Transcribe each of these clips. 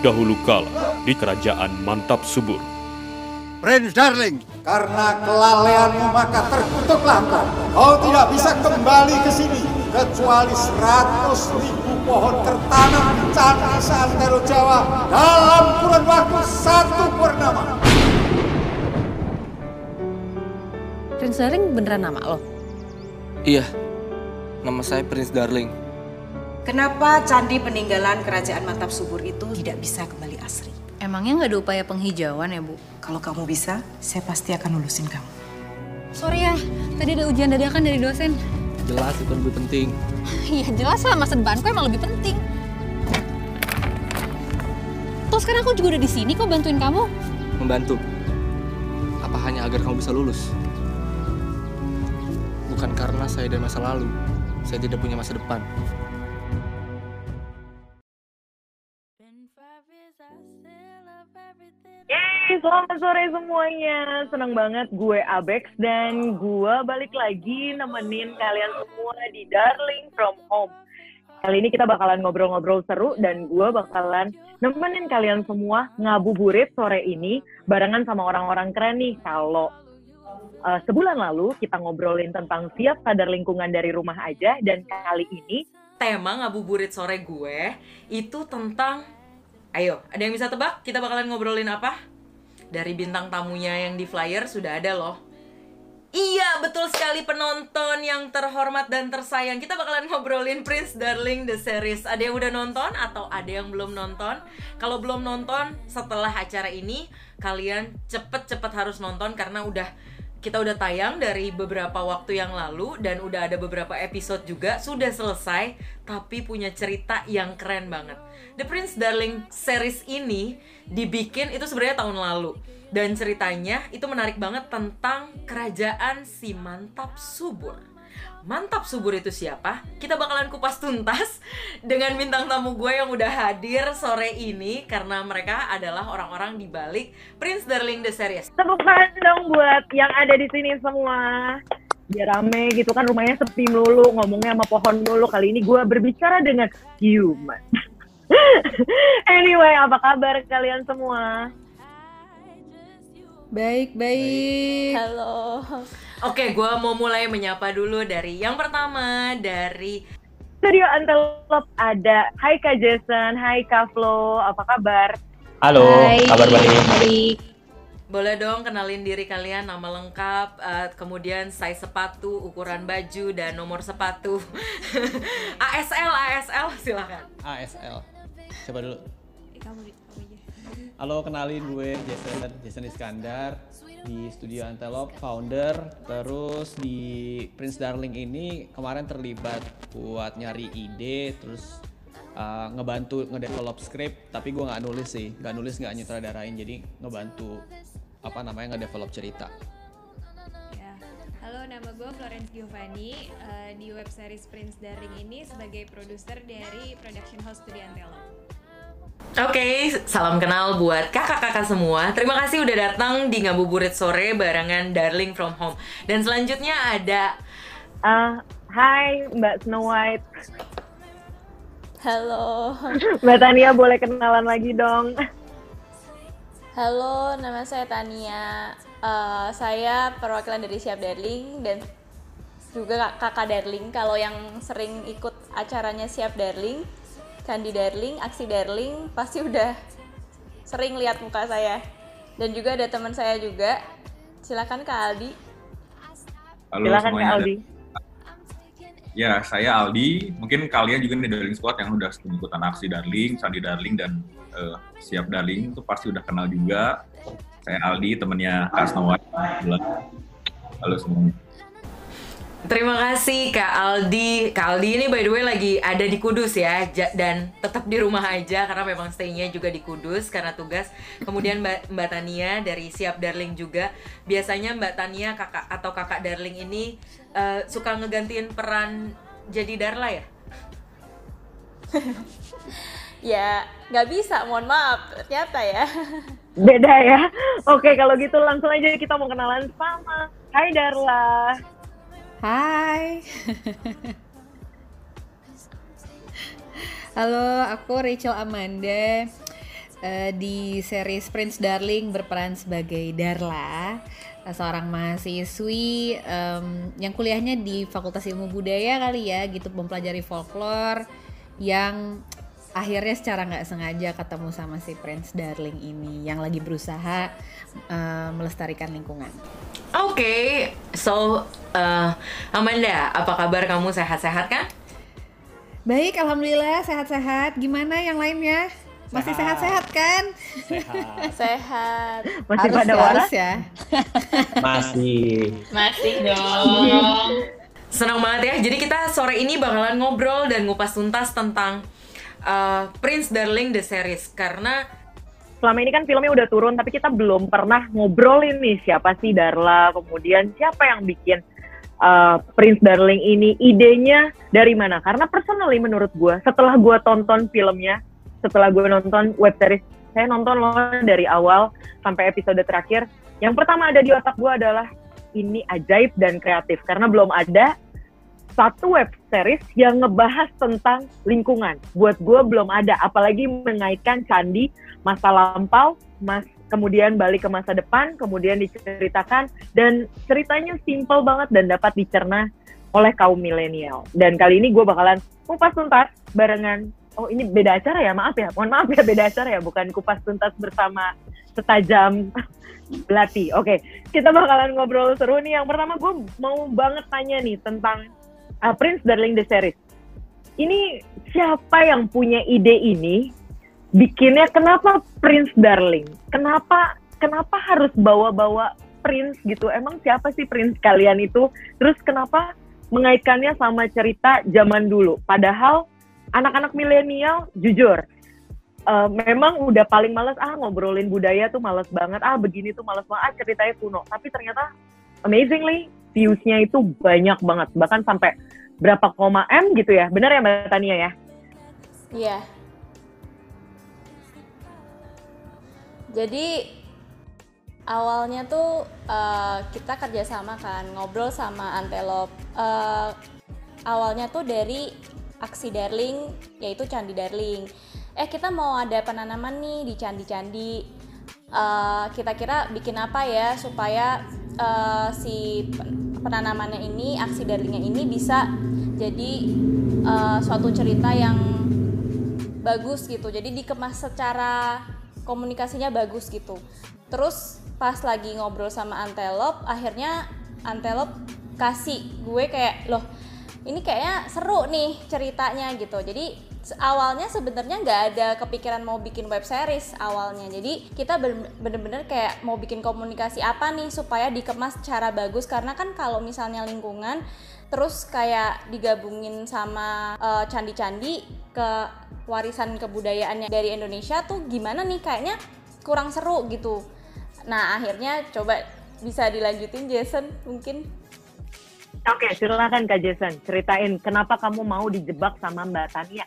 dahulu kala di kerajaan Mantap Subur. Prince Darling, Karena kelalaianmu maka terkutuklah kau. Kau tidak bisa kembali ke sini kecuali seratus ribu pohon tertanam di candi seantero Jawa dalam kurun waktu satu purnama. Prince Darling beneran nama lo? Iya, nama saya Prince Darling. Kenapa candi peninggalan kerajaan Mantap Subur itu tidak bisa kembali asri? Emangnya nggak ada upaya penghijauan ya, Bu? Kalau kamu bisa, saya pasti akan lulusin kamu. Sorry ya, tadi ada ujian dadakan dari dosen. Jelas itu lebih penting. Iya jelas lah, masa depanku emang lebih penting. Terus sekarang aku juga udah di sini kok bantuin kamu. Membantu. Apa hanya agar kamu bisa lulus? Bukan karena saya dari masa lalu. Saya tidak punya masa depan. Selamat sore semuanya. Senang banget gue Abex dan gue balik lagi nemenin kalian semua di Darling From Home. Kali ini kita bakalan ngobrol-ngobrol seru dan gue bakalan nemenin kalian semua ngabuburit sore ini barengan sama orang-orang keren nih. Kalau uh, sebulan lalu kita ngobrolin tentang siap sadar lingkungan dari rumah aja dan kali ini tema ngabuburit sore gue itu tentang Ayo, ada yang bisa tebak? Kita bakalan ngobrolin apa? Dari bintang tamunya yang di flyer sudah ada loh. Iya, betul sekali penonton yang terhormat dan tersayang. Kita bakalan ngobrolin Prince Darling The Series. Ada yang udah nonton atau ada yang belum nonton? Kalau belum nonton, setelah acara ini kalian cepet-cepet harus nonton karena udah kita udah tayang dari beberapa waktu yang lalu dan udah ada beberapa episode juga sudah selesai tapi punya cerita yang keren banget. The Prince Darling series ini dibikin itu sebenarnya tahun lalu dan ceritanya itu menarik banget tentang kerajaan si mantap subur. Mantap subur itu siapa? Kita bakalan kupas tuntas dengan bintang tamu gue yang udah hadir sore ini karena mereka adalah orang-orang di balik Prince Darling The Series. tepuk tangan dong buat yang ada di sini semua. Biar rame gitu kan rumahnya sepi melulu, ngomongnya sama pohon melulu. Kali ini gue berbicara dengan human. anyway, apa kabar kalian semua? Baik, baik. Halo. Oke, gue mau mulai menyapa dulu dari yang pertama dari Studio Antelope ada Hai Kak Jason, Hai Kak Flo, apa kabar? Halo, Hai. kabar baik. Baik. boleh dong kenalin diri kalian nama lengkap, eh, kemudian size sepatu, ukuran baju dan nomor sepatu. ASL, ASL silakan. ASL. Coba dulu. Halo, kenalin gue Jason, Jason Iskandar di Studio Antelope, founder. Terus di Prince Darling ini kemarin terlibat buat nyari ide, terus uh, ngebantu ngedevelop script. Tapi gue nggak nulis sih, nggak nulis nggak nyutradarain, jadi ngebantu apa namanya ngedevelop cerita. Ya. Halo, nama gue Florence Giovanni eh, di web series Prince Darling ini sebagai produser dari production house Studio Antelope. Oke, salam kenal buat kakak-kakak semua. Terima kasih udah datang di Ngabuburit Sore barengan Darling From Home. Dan selanjutnya ada Ah, Hai Mbak Snow White, Halo. Mbak Tania boleh kenalan lagi dong. Halo, nama saya Tania. Eh, saya perwakilan dari Siap Darling dan juga kak- kakak Darling. Kalau yang sering ikut acaranya Siap Darling, Kandi Darling, Aksi Darling, pasti udah sering lihat muka saya. Dan juga ada teman saya juga. Silakan Kak Aldi. Halo Silakan Kak semuanya. Aldi. Ya, saya Aldi. Mungkin kalian juga nih Darling Squad yang udah sering ikutan aksi Darling, Sandi Darling, dan eh, Siap Darling itu pasti udah kenal juga. Saya Aldi, temennya Kak. Halo semuanya. Terima kasih Kak Aldi. Kak Aldi ini by the way lagi ada di Kudus ya ja- dan tetap di rumah aja karena memang stay-nya juga di Kudus karena tugas. Kemudian Mbak, Mbak Tania dari Siap Darling juga. Biasanya Mbak Tania kakak atau kakak Darling ini eh, suka ngegantiin peran jadi Darla ya? Ya, nggak bisa, mohon maaf. Ternyata ya. Beda ya. Oke, kalau gitu langsung aja kita mau kenalan sama Hai Darla. Hai. Halo, aku Rachel Amanda. eh, di series Prince Darling berperan sebagai Darla, eh, seorang mahasiswi yang kuliahnya di Fakultas Ilmu Budaya kali ya, gitu mempelajari folklore yang akhirnya secara nggak sengaja ketemu sama si Prince Darling ini yang lagi berusaha eh, melestarikan lingkungan. Oke, so uh, Amanda, apa kabar kamu sehat-sehat kan? Baik, alhamdulillah sehat-sehat. Gimana yang lainnya? Masih sehat-sehat kan? Sehat. Sehat. Masih Harus pada ya, waras? ya. Masih. Masih dong. Senang banget ya. Jadi kita sore ini bakalan ngobrol dan ngupas tuntas tentang uh, Prince Darling the series karena Selama ini kan filmnya udah turun, tapi kita belum pernah ngobrolin nih siapa sih Darla, kemudian siapa yang bikin uh, Prince Darling ini, idenya dari mana? Karena personally menurut gue, setelah gue tonton filmnya, setelah gue nonton web series, saya nonton loh dari awal sampai episode terakhir. Yang pertama ada di otak gue adalah ini ajaib dan kreatif karena belum ada satu web series yang ngebahas tentang lingkungan. Buat gue belum ada, apalagi mengaitkan candi masa lampau, mas kemudian balik ke masa depan, kemudian diceritakan dan ceritanya simple banget dan dapat dicerna oleh kaum milenial. Dan kali ini gue bakalan kupas tuntas barengan. Oh ini beda acara ya, maaf ya, mohon maaf ya beda acara ya, bukan kupas tuntas bersama setajam belati. Oke, kita bakalan ngobrol seru nih. Yang pertama gue mau banget tanya nih tentang uh, Prince Darling the series. Ini siapa yang punya ide ini? Bikinnya kenapa Prince Darling? Kenapa kenapa harus bawa-bawa Prince gitu? Emang siapa sih Prince kalian itu? Terus kenapa mengaitkannya sama cerita zaman dulu? Padahal anak-anak milenial jujur uh, memang udah paling males ah ngobrolin budaya tuh males banget ah begini tuh males banget ah ceritanya kuno tapi ternyata amazingly viewsnya itu banyak banget bahkan sampai berapa koma m gitu ya benar ya mbak Tania ya Iya. Jadi awalnya tuh eh, kita kerjasama kan ngobrol sama Antelop. Eh, awalnya tuh dari aksi Darling yaitu Candi Darling. Eh kita mau ada penanaman nih di candi-candi. Eh, kita kira bikin apa ya supaya eh, si penanamannya ini aksi Darlingnya ini bisa jadi eh, suatu cerita yang bagus gitu. Jadi dikemas secara komunikasinya bagus gitu. Terus pas lagi ngobrol sama Antelop akhirnya Antelop kasih gue kayak loh ini kayaknya seru nih ceritanya gitu. Jadi awalnya sebenarnya nggak ada kepikiran mau bikin web series awalnya. Jadi kita ben- bener-bener kayak mau bikin komunikasi apa nih supaya dikemas secara bagus. Karena kan kalau misalnya lingkungan terus kayak digabungin sama eh, candi-candi ke warisan kebudayaannya dari Indonesia tuh gimana nih? Kayaknya kurang seru gitu. Nah akhirnya coba bisa dilanjutin Jason mungkin. Oke silakan kak Jason. Ceritain kenapa kamu mau dijebak sama mbak Tania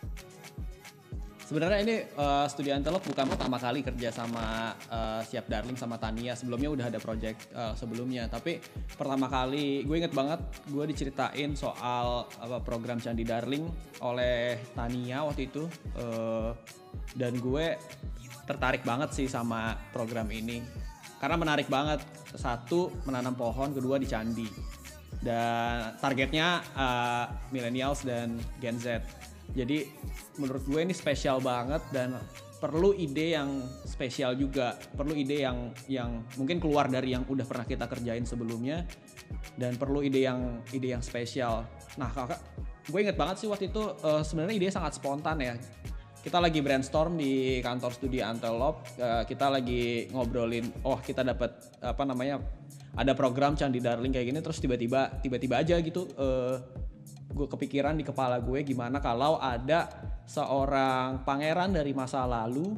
Sebenarnya ini eh, Studio Antelope bukan pertama kali kerja sama eh, Siap Darling sama Tania. Sebelumnya udah ada project eh, sebelumnya. Tapi pertama kali gue inget banget gue diceritain soal apa program Candi Darling oleh Tania waktu itu. Eh, dan gue tertarik banget sih sama program ini. Karena menarik banget. Satu menanam pohon, kedua di candi. Dan targetnya eh, millennials dan Gen Z. Jadi menurut gue ini spesial banget dan perlu ide yang spesial juga, perlu ide yang yang mungkin keluar dari yang udah pernah kita kerjain sebelumnya dan perlu ide yang ide yang spesial. Nah, kakak, gue inget banget sih waktu itu eh, sebenarnya ide sangat spontan ya. Kita lagi brainstorm di kantor studi Antelope, eh, kita lagi ngobrolin, oh kita dapat apa namanya ada program Candi Darling kayak gini, terus tiba-tiba tiba-tiba aja gitu eh, gue kepikiran di kepala gue gimana kalau ada seorang pangeran dari masa lalu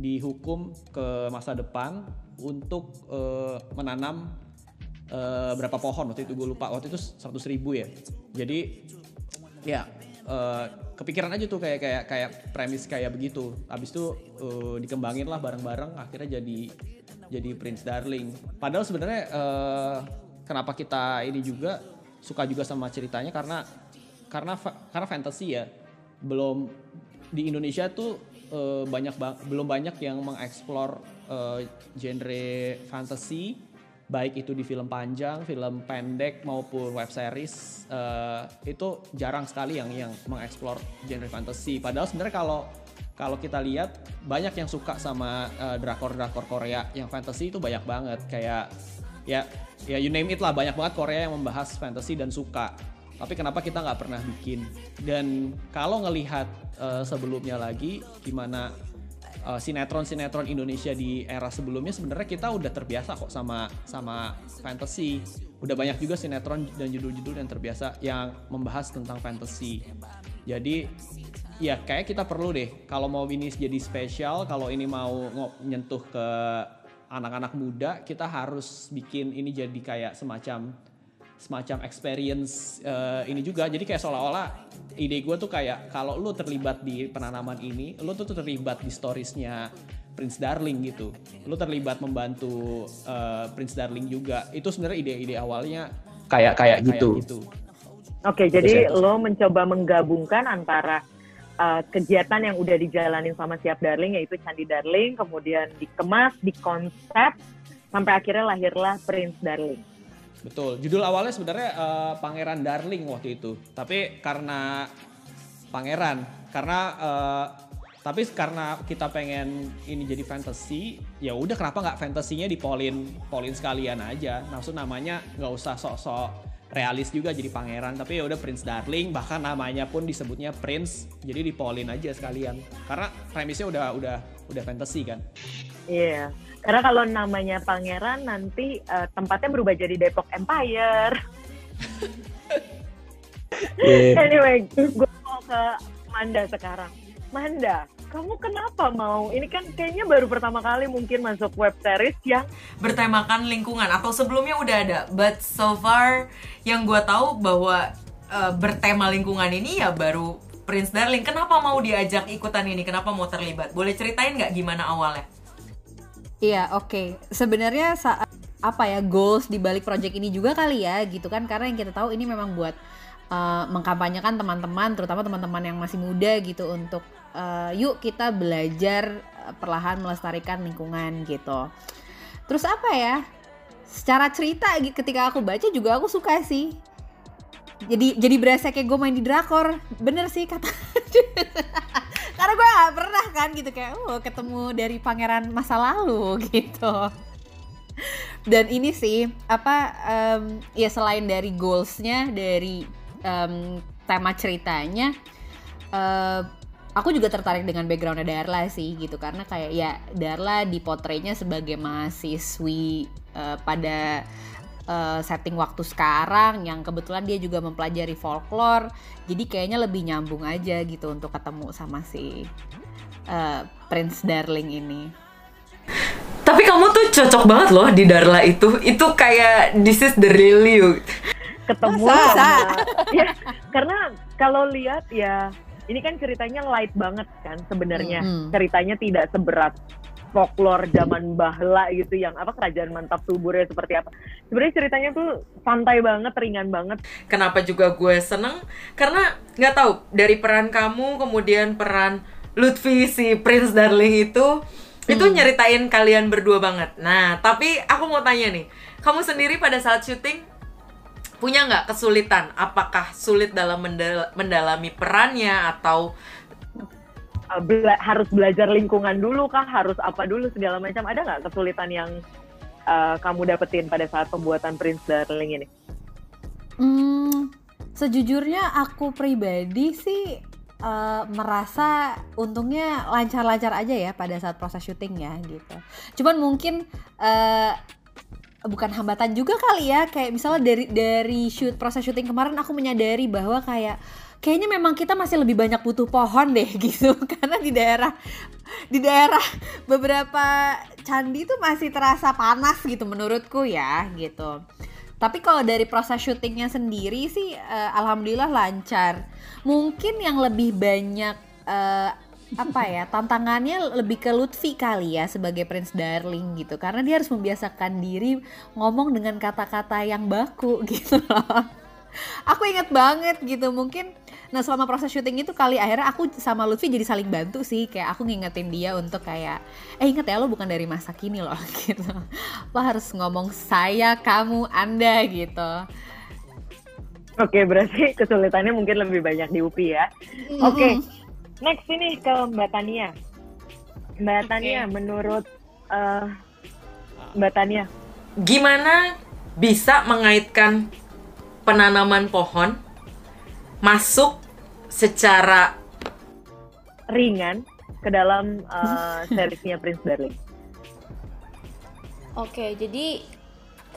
dihukum ke masa depan untuk eh, menanam eh, berapa pohon. Waktu itu gue lupa. Waktu itu 100 ribu ya. Jadi ya eh, kepikiran aja tuh kayak kayak kayak premis kayak begitu. Habis itu eh, dikembangin lah bareng-bareng akhirnya jadi jadi Prince Darling. Padahal sebenarnya eh, kenapa kita ini juga suka juga sama ceritanya karena karena karena fantasy ya belum di Indonesia tuh uh, banyak bang belum banyak yang mengeksplor uh, genre fantasy baik itu di film panjang, film pendek maupun web series uh, itu jarang sekali yang yang mengeksplor genre fantasy. Padahal sebenarnya kalau kalau kita lihat banyak yang suka sama drakor-drakor Korea yang fantasy itu banyak banget kayak ya ya you name it lah banyak banget Korea yang membahas fantasy dan suka. Tapi kenapa kita nggak pernah bikin? Dan kalau ngelihat uh, sebelumnya lagi gimana uh, sinetron-sinetron Indonesia di era sebelumnya sebenarnya kita udah terbiasa kok sama sama fantasy. Udah banyak juga sinetron dan judul-judul yang terbiasa yang membahas tentang fantasy. Jadi ya kayak kita perlu deh kalau mau ini jadi spesial, kalau ini mau nyentuh ke anak-anak muda, kita harus bikin ini jadi kayak semacam semacam experience uh, ini juga. Jadi kayak seolah-olah ide gue tuh kayak kalau lu terlibat di penanaman ini lu tuh terlibat di storiesnya Prince Darling gitu. Lu terlibat membantu uh, Prince Darling juga. Itu sebenarnya ide-ide awalnya kayak kayak gitu, gitu. oke jadi lo mencoba menggabungkan antara uh, kegiatan yang udah dijalanin sama siap Darling yaitu Candi Darling kemudian dikemas dikonsep sampai akhirnya lahirlah Prince Darling Betul. Judul awalnya sebenarnya uh, Pangeran Darling waktu itu. Tapi karena pangeran, karena uh, tapi karena kita pengen ini jadi fantasy, ya udah kenapa nggak fantasinya di polin polin sekalian aja. Maksud namanya nggak usah sok-sok realis juga jadi pangeran tapi ya udah Prince Darling bahkan namanya pun disebutnya Prince jadi di polin aja sekalian karena premisnya udah udah udah fantasy kan iya yeah. Karena kalau namanya pangeran nanti uh, tempatnya berubah jadi Depok Empire. yeah. Anyway, gue mau ke Manda sekarang. Manda, kamu kenapa mau? Ini kan kayaknya baru pertama kali mungkin masuk web series yang bertemakan lingkungan atau sebelumnya udah ada. But so far yang gue tahu bahwa uh, bertema lingkungan ini ya baru Prince Darling. Kenapa mau diajak ikutan ini? Kenapa mau terlibat? Boleh ceritain nggak gimana awalnya? Iya, oke. Okay. Sebenarnya saat apa ya goals di balik project ini juga kali ya gitu kan karena yang kita tahu ini memang buat uh, mengkampanyekan teman-teman terutama teman-teman yang masih muda gitu untuk uh, yuk kita belajar uh, perlahan melestarikan lingkungan gitu. Terus apa ya? Secara cerita ketika aku baca juga aku suka sih. Jadi jadi berasa kayak gue main di drakor. Bener sih kata karena gue gak pernah kan gitu kayak oh ketemu dari pangeran masa lalu gitu dan ini sih apa um, ya selain dari goalsnya dari um, tema ceritanya uh, aku juga tertarik dengan backgroundnya Darla sih gitu. Karena kayak ya Darla dipotretnya sebagai mahasiswi uh, pada uh, setting waktu sekarang yang kebetulan dia juga mempelajari folklore. Jadi kayaknya lebih nyambung aja gitu untuk ketemu sama si uh, Prince Darling ini. Tapi kamu tuh cocok banget loh di Darla itu. Itu kayak this is the real you ketemu Masa? sama ya karena kalau lihat ya ini kan ceritanya light banget kan sebenarnya mm -hmm. ceritanya tidak seberat folklore zaman bahla gitu yang apa kerajaan mantap suburnya seperti apa. Sebenarnya ceritanya tuh santai banget, ringan banget. Kenapa juga gue seneng? Karena nggak tahu dari peran kamu kemudian peran Lutfi si Prince Darling itu hmm. itu nyeritain kalian berdua banget. Nah, tapi aku mau tanya nih, kamu sendiri pada saat syuting punya nggak kesulitan? Apakah sulit dalam mendal mendalami perannya atau Uh, bela harus belajar lingkungan dulu kah harus apa dulu segala macam ada nggak kesulitan yang uh, kamu dapetin pada saat pembuatan Prince Darling ini? Hmm, sejujurnya aku pribadi sih uh, merasa untungnya lancar-lancar aja ya pada saat proses syuting ya gitu. Cuman mungkin uh, bukan hambatan juga kali ya kayak misalnya dari dari shoot proses syuting kemarin aku menyadari bahwa kayak kayaknya memang kita masih lebih banyak butuh pohon deh gitu karena di daerah di daerah beberapa candi itu masih terasa panas gitu menurutku ya gitu. Tapi kalau dari proses syutingnya sendiri sih uh, alhamdulillah lancar. Mungkin yang lebih banyak uh, apa ya tantangannya lebih ke Lutfi kali ya sebagai Prince Darling gitu. Karena dia harus membiasakan diri ngomong dengan kata-kata yang baku gitu loh. Aku inget banget gitu mungkin nah selama proses syuting itu kali akhirnya aku sama Lutfi jadi saling bantu sih. Kayak aku ngingetin dia untuk kayak eh inget ya lo bukan dari masa kini loh gitu. Lo harus ngomong saya kamu anda gitu. Oke, berarti kesulitannya mungkin lebih banyak di UPI ya. Oke, next ini ke Mbak Tania. Mbak Tania, menurut uh, Mbak Tania, Gimana bisa mengaitkan penanaman pohon masuk secara ringan ke dalam uh, seriesnya Prince Darling? Oke, jadi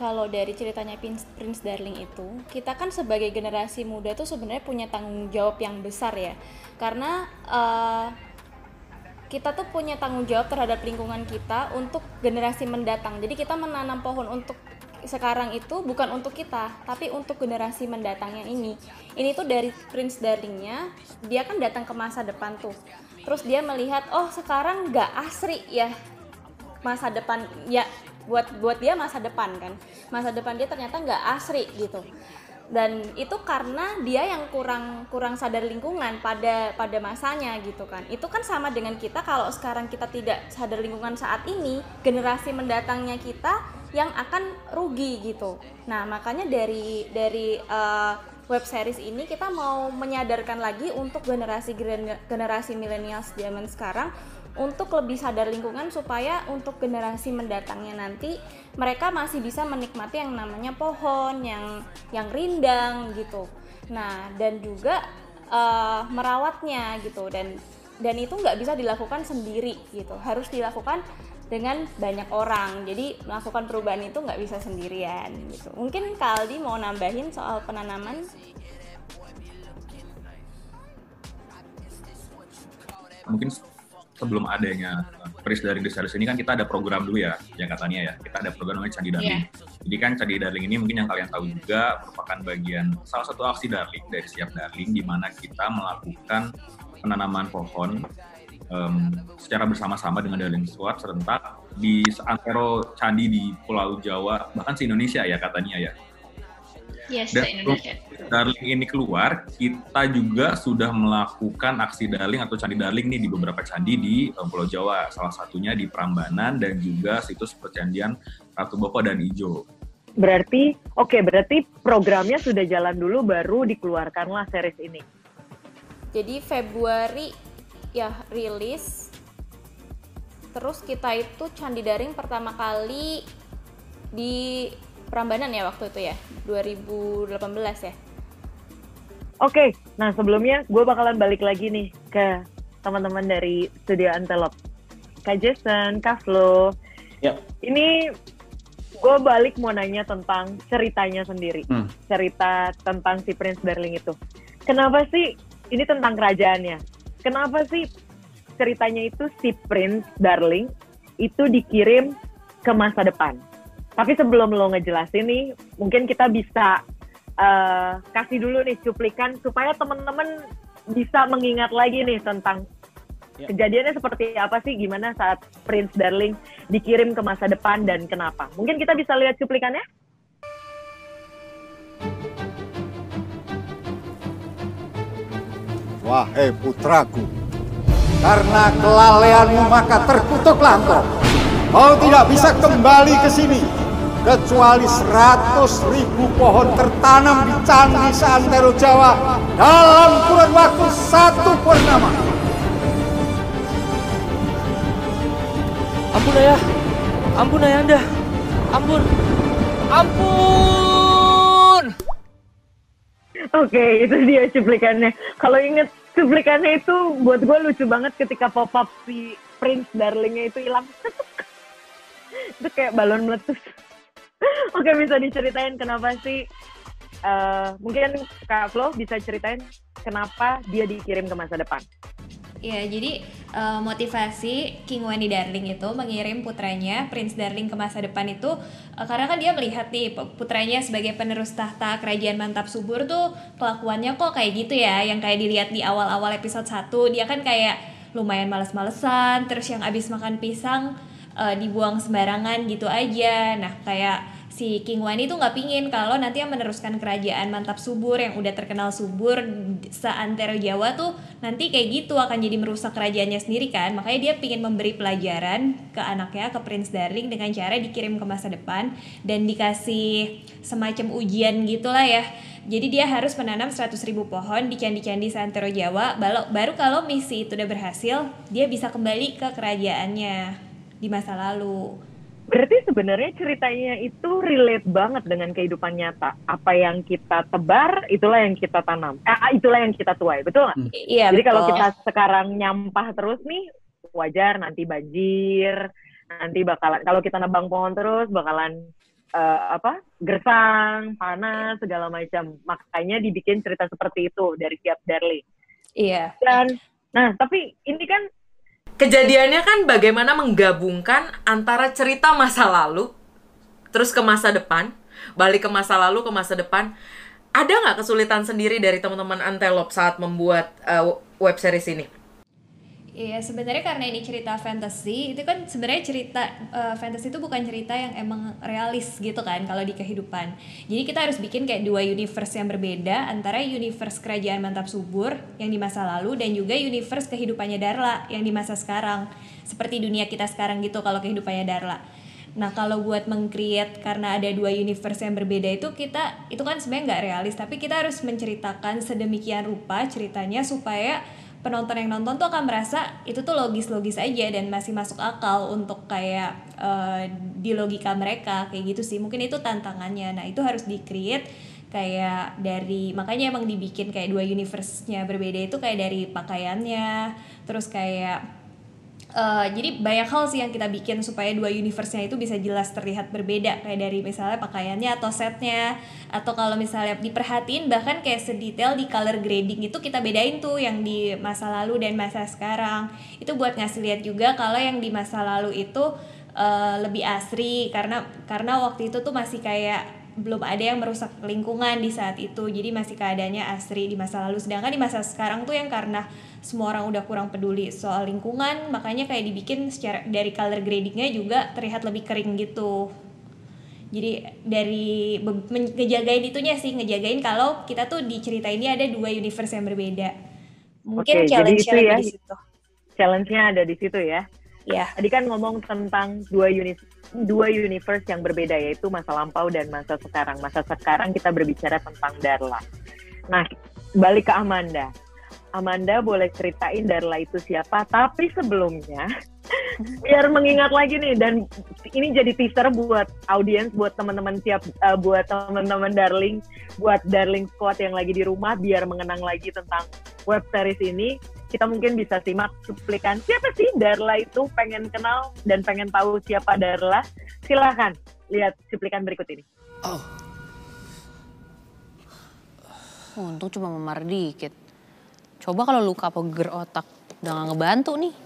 kalau dari ceritanya Prince, Darling itu, kita kan sebagai generasi muda tuh sebenarnya punya tanggung jawab yang besar ya, karena uh, kita tuh punya tanggung jawab terhadap lingkungan kita untuk generasi mendatang. Jadi kita menanam pohon untuk sekarang itu bukan untuk kita, tapi untuk generasi mendatangnya ini. Ini tuh dari Prince Darlingnya, dia kan datang ke masa depan tuh. Terus dia melihat, oh sekarang nggak asri ya masa depan ya buat buat dia masa depan kan. Masa depan dia ternyata nggak asri gitu. Dan itu karena dia yang kurang kurang sadar lingkungan pada pada masanya gitu kan. Itu kan sama dengan kita kalau sekarang kita tidak sadar lingkungan saat ini generasi mendatangnya kita yang akan rugi gitu. Nah makanya dari dari uh, web series ini kita mau menyadarkan lagi untuk generasi generasi milenial zaman sekarang untuk lebih sadar lingkungan supaya untuk generasi mendatangnya nanti mereka masih bisa menikmati yang namanya pohon yang yang rindang gitu. Nah dan juga uh, merawatnya gitu. Dan dan itu nggak bisa dilakukan sendiri gitu. Harus dilakukan dengan banyak orang. Jadi melakukan perubahan itu nggak bisa sendirian gitu. Mungkin Kaldi mau nambahin soal penanaman? Mungkin sebelum adanya Pris dari The Series ini kan kita ada program dulu ya, yang katanya ya. Kita ada program namanya Candi Darling. Yeah. Jadi kan Candi Darling ini mungkin yang kalian tahu juga merupakan bagian salah satu aksi Darling dari Siap Darling di mana kita melakukan penanaman pohon um, secara bersama-sama dengan Darling Squad serentak di antero candi di Pulau Jawa bahkan se Indonesia ya katanya ya. Yes, Dan Darling ini keluar, kita juga sudah melakukan aksi Darling atau Candi Darling nih di beberapa candi di um, Pulau Jawa. Salah satunya di Prambanan dan juga situs percandian Ratu Boko dan Ijo. Berarti, oke, okay, berarti programnya sudah jalan dulu baru dikeluarkanlah series ini. Jadi Februari ya rilis. Terus kita itu Candi Daring pertama kali di Prambanan ya waktu itu ya 2018 ya Oke, okay, nah sebelumnya gue bakalan balik lagi nih ke teman-teman dari Studio Antelope. Kak Jason, Kak Flo. Yep. Ini gue balik mau nanya tentang ceritanya sendiri. Hmm. Cerita tentang si Prince Darling itu. Kenapa sih, ini tentang kerajaannya. Kenapa sih ceritanya itu si Prince Darling itu dikirim ke masa depan? Tapi sebelum lo ngejelasin nih, mungkin kita bisa uh, kasih dulu nih cuplikan supaya teman-teman bisa mengingat lagi nih tentang ya. kejadiannya seperti apa sih, gimana saat Prince Darling dikirim ke masa depan dan kenapa. Mungkin kita bisa lihat cuplikannya? Wahai putraku, karena kelalaianmu maka terkutuklah engkau. Kau tidak bisa kembali ke sini kecuali seratus ribu pohon tertanam di candi seantero Jawa dalam kurun waktu satu purnama. Ampun ayah, ampun ayah anda, ampun, ampun. Oke, itu dia cuplikannya. Kalau inget cuplikannya itu buat gue lucu banget ketika pop up si Prince Darlingnya itu hilang. itu kayak balon meletus. Oke, bisa diceritain kenapa sih uh, mungkin Kak Flo bisa ceritain kenapa dia dikirim ke masa depan? Ya, jadi uh, motivasi King Wendy Darling itu mengirim putranya Prince Darling ke masa depan itu uh, karena kan dia melihat nih putranya sebagai penerus tahta kerajaan mantap subur tuh kelakuannya kok kayak gitu ya, yang kayak dilihat di awal-awal episode 1 dia kan kayak lumayan males-malesan, terus yang abis makan pisang uh, dibuang sembarangan gitu aja. Nah, kayak si King Wani tuh nggak pingin kalau nanti yang meneruskan kerajaan mantap subur yang udah terkenal subur seantero Jawa tuh nanti kayak gitu akan jadi merusak kerajaannya sendiri kan. Makanya dia pingin memberi pelajaran ke anaknya ke Prince Darling dengan cara dikirim ke masa depan dan dikasih semacam ujian gitulah ya. Jadi dia harus menanam 100 ribu pohon di candi-candi seantero Jawa. Baru kalau misi itu udah berhasil dia bisa kembali ke kerajaannya di masa lalu Berarti sebenarnya ceritanya itu relate banget dengan kehidupan nyata. Apa yang kita tebar, itulah yang kita tanam. Eh, itulah yang kita tuai, betul nggak? Iya, Jadi kalau betul. kita sekarang nyampah terus nih, wajar nanti banjir, nanti bakalan kalau kita nebang pohon terus bakalan eh, apa? gersang, panas, segala macam. Makanya dibikin cerita seperti itu dari tiap Darling. Iya. Dan nah, tapi ini kan Kejadiannya kan bagaimana menggabungkan antara cerita masa lalu terus ke masa depan, balik ke masa lalu ke masa depan. Ada nggak kesulitan sendiri dari teman-teman Antelope saat membuat uh, web series ini? Iya sebenarnya karena ini cerita fantasy itu kan sebenarnya cerita eh, fantasy itu bukan cerita yang emang realis gitu kan kalau di kehidupan. Jadi kita harus bikin kayak dua universe yang berbeda antara universe kerajaan mantap subur yang di masa lalu dan juga universe kehidupannya Darla yang di masa sekarang. Seperti dunia kita sekarang gitu kalau kehidupannya Darla. Nah kalau buat mengcreate karena ada dua universe yang berbeda itu kita itu kan sebenarnya nggak realis tapi kita harus menceritakan sedemikian rupa ceritanya supaya penonton yang nonton tuh akan merasa itu tuh logis-logis aja dan masih masuk akal untuk kayak eh, di logika mereka kayak gitu sih. Mungkin itu tantangannya. Nah itu harus di create kayak dari makanya emang dibikin kayak dua universe-nya berbeda itu kayak dari pakaiannya terus kayak Eh, jadi banyak hal sih yang kita bikin supaya dua universe-nya itu bisa jelas terlihat berbeda. Kayak dari misalnya pakaiannya atau setnya atau kalau misalnya diperhatiin bahkan kayak sedetail di color grading itu kita bedain tuh yang di masa lalu dan masa sekarang. Itu buat ngasih lihat juga kalau yang di masa lalu itu eh, lebih asri karena karena waktu itu tuh masih kayak belum ada yang merusak lingkungan di saat itu. Jadi masih keadaannya asri di masa lalu. Sedangkan di masa sekarang tuh yang karena semua orang udah kurang peduli soal lingkungan makanya kayak dibikin secara dari color gradingnya juga terlihat lebih kering gitu jadi dari ngejagain itunya sih ngejagain kalau kita tuh di cerita ini ada dua universe yang berbeda mungkin Oke, jadi challenge itu ya. di situ challenge-nya ada di situ ya. ya Tadi kan ngomong tentang dua unit dua universe yang berbeda yaitu masa lampau dan masa sekarang. Masa sekarang kita berbicara tentang Darla. Nah, balik ke Amanda. Amanda boleh ceritain Darla itu siapa, tapi sebelumnya biar mengingat lagi nih dan ini jadi teaser buat audiens, buat teman-teman siap eh, buat teman-teman Darling, buat Darling Squad yang lagi di rumah biar mengenang lagi tentang web series ini. Kita mungkin bisa simak cuplikan. Siapa sih Darla itu? Pengen kenal dan pengen tahu siapa Darla? Silahkan lihat cuplikan berikut ini. Untung cuma memar dikit. Coba kalau luka apa otak, udah gak ngebantu nih.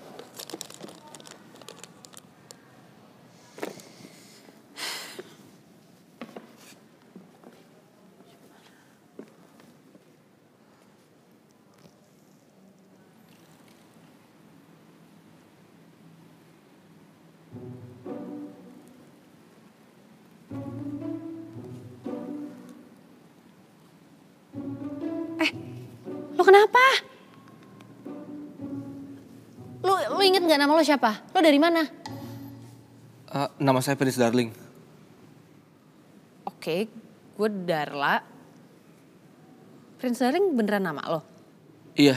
Lo siapa? Lo dari mana? Eh, nama saya Prince Darling. Oke, gue Darla. Prince Darling beneran nama lo? Iya,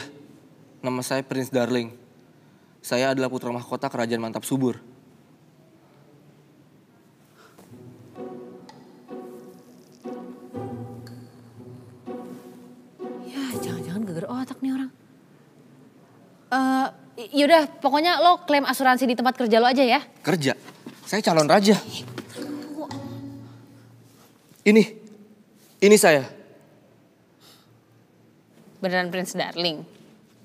nama saya Prince Darling. Saya adalah putra mahkota kerajaan mantap subur. Yaudah, pokoknya lo klaim asuransi di tempat kerja lo aja ya. Kerja? Saya calon raja. Ini, ini saya. Beneran Prince Darling.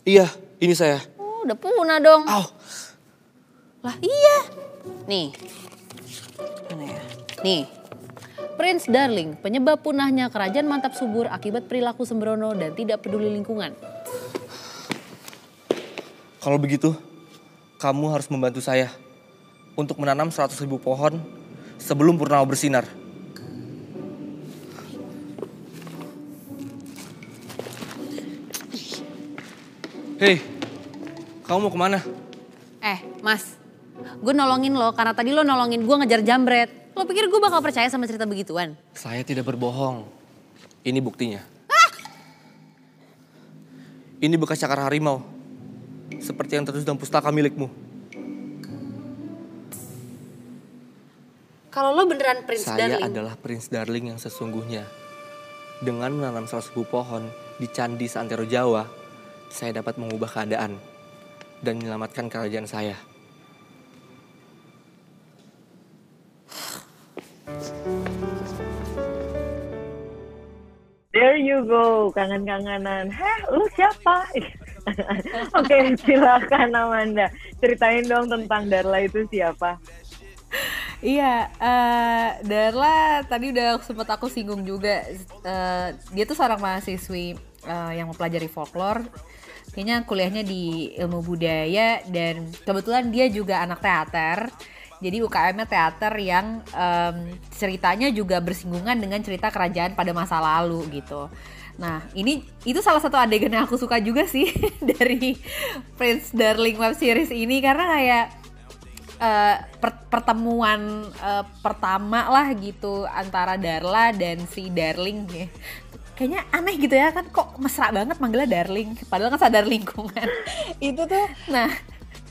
Iya, ini saya. Oh, udah punah dong. Lah iya. Nih. Mana ya? Nih. Prince Darling, penyebab punahnya kerajaan mantap subur akibat perilaku sembrono dan tidak peduli lingkungan. Kalau begitu, kamu harus membantu saya untuk menanam 100 ribu pohon sebelum purnama bersinar. Hei, kamu mau ke mana? Eh, Mas, gue nolongin lo karena tadi lo nolongin gue ngejar jambret. Lo pikir gue bakal percaya sama cerita begituan? Saya tidak berbohong. Ini buktinya. Ah! Ini bekas cakar harimau. Seperti yang tertulis dalam pustaka milikmu. Kalau lo beneran Prince Saya Darling, adalah Prince Darling yang sesungguhnya. Dengan menanam salah sebuah pohon di Candi Santero Jawa, saya dapat mengubah keadaan dan menyelamatkan kerajaan saya. There you go, kangen-kangenan. Heh, lu siapa? Oke, silakan Amanda. Ceritain dong tentang Darla itu siapa? Iya, eh, Darla tadi udah sempat aku singgung juga. Eh, dia tuh seorang mahasiswi eh, yang mempelajari folklore. Kayaknya kuliahnya di ilmu budaya dan kebetulan dia juga anak teater. Jadi UKM-nya teater yang em, ceritanya juga bersinggungan dengan cerita kerajaan pada masa lalu gitu. Nah, ini itu salah satu adegan yang aku suka juga sih dari Prince Darling web series ini karena kayak eh, per- pertemuan eh, pertama lah gitu antara Darla dan si Darling ya. Kayaknya aneh gitu ya kan kok mesra banget manggilnya Darling padahal kan sadar lingkungan. itu tuh nah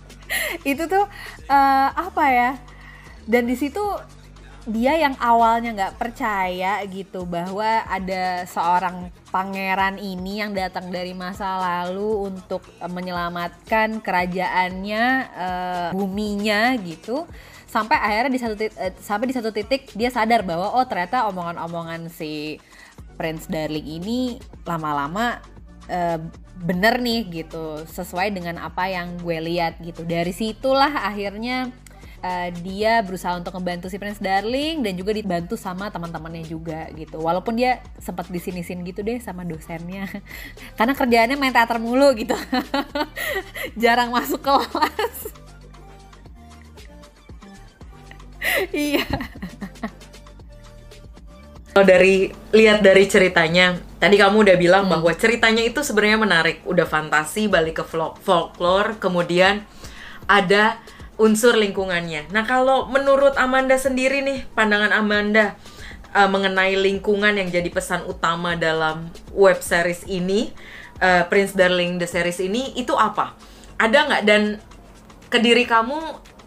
itu tuh eh, apa ya? Dan di situ dia yang awalnya nggak percaya gitu bahwa ada seorang pangeran ini yang datang dari masa lalu untuk eh, menyelamatkan kerajaannya eh, buminya gitu. Sampai akhirnya di satu titik, sampai di satu titik dia sadar bahwa oh ternyata omongan-omongan si Prince Darling ini lama-lama eh, bener nih gitu sesuai dengan apa yang gue lihat gitu. Dari situlah akhirnya eh, dia berusaha untuk membantu si Prince Darling dan juga dibantu sama teman-temannya juga gitu. Walaupun dia sempat disinisin gitu deh sama dosennya. Karena kerjaannya main teater mulu gitu. Jarang masuk kelas. Iya. Kalau dari lihat dari ceritanya, tadi kamu udah bilang bahwa ceritanya itu sebenarnya menarik, udah fantasi balik ke folklore, kemudian ada unsur lingkungannya. Nah, kalau menurut Amanda sendiri nih, pandangan Amanda uh, mengenai lingkungan yang jadi pesan utama dalam web series ini, uh, Prince Darling the series ini itu apa? Ada nggak dan ke diri kamu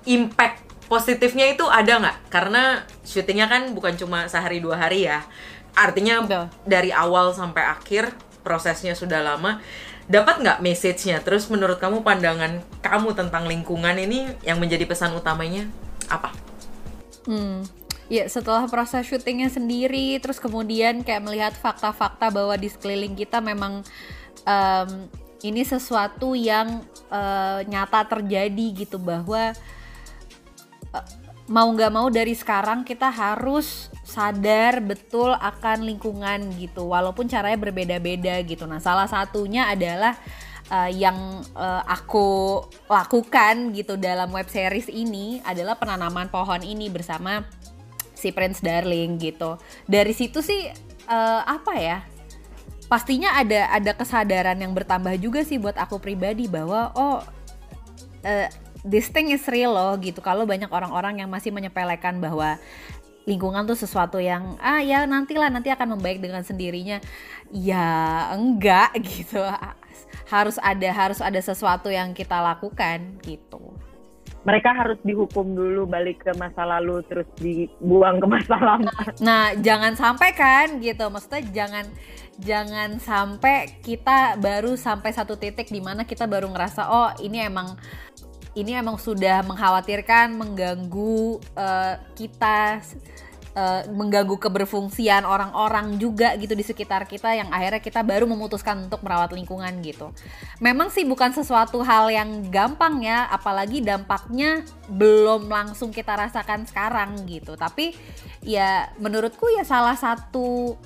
impact positifnya itu ada nggak? Karena syutingnya kan bukan cuma sehari dua hari ya. Artinya dari awal sampai akhir prosesnya sudah lama. Dapat nggak message-nya? Terus menurut kamu pandangan kamu tentang lingkungan ini yang menjadi pesan utamanya apa? Hmm. Ya setelah proses syutingnya sendiri, terus kemudian kayak melihat fakta-fakta bahwa di sekeliling kita memang em, ini sesuatu yang eh, nyata terjadi gitu bahwa eh, mau nggak mau dari sekarang kita harus sadar betul akan lingkungan gitu, walaupun caranya berbeda-beda gitu. Nah salah satunya adalah eh, yang eh, aku lakukan gitu dalam web series ini adalah penanaman pohon ini bersama si Prince Darling gitu. Dari situ sih eh, apa ya? Pastinya ada ada kesadaran yang bertambah juga sih buat aku pribadi bahwa oh eh, this thing is real loh gitu. Kalau banyak orang-orang yang masih menyepelekan bahwa lingkungan tuh sesuatu yang ah ya nantilah nanti akan membaik dengan sendirinya. Ya enggak gitu. Harus ada harus ada sesuatu yang kita lakukan gitu. Mereka harus dihukum dulu balik ke masa lalu terus dibuang ke masa lama. Nah, jangan sampai kan gitu. Maksudnya jangan jangan sampai kita baru sampai satu titik di mana kita baru ngerasa oh ini emang ini emang sudah mengkhawatirkan, mengganggu eh, kita eh, mengganggu keberfungsian orang-orang juga gitu di sekitar kita yang akhirnya kita baru memutuskan untuk merawat lingkungan gitu. Memang sih bukan sesuatu hal yang gampang ya, apalagi dampaknya belum langsung kita rasakan sekarang gitu. Tapi ya menurutku ya salah satu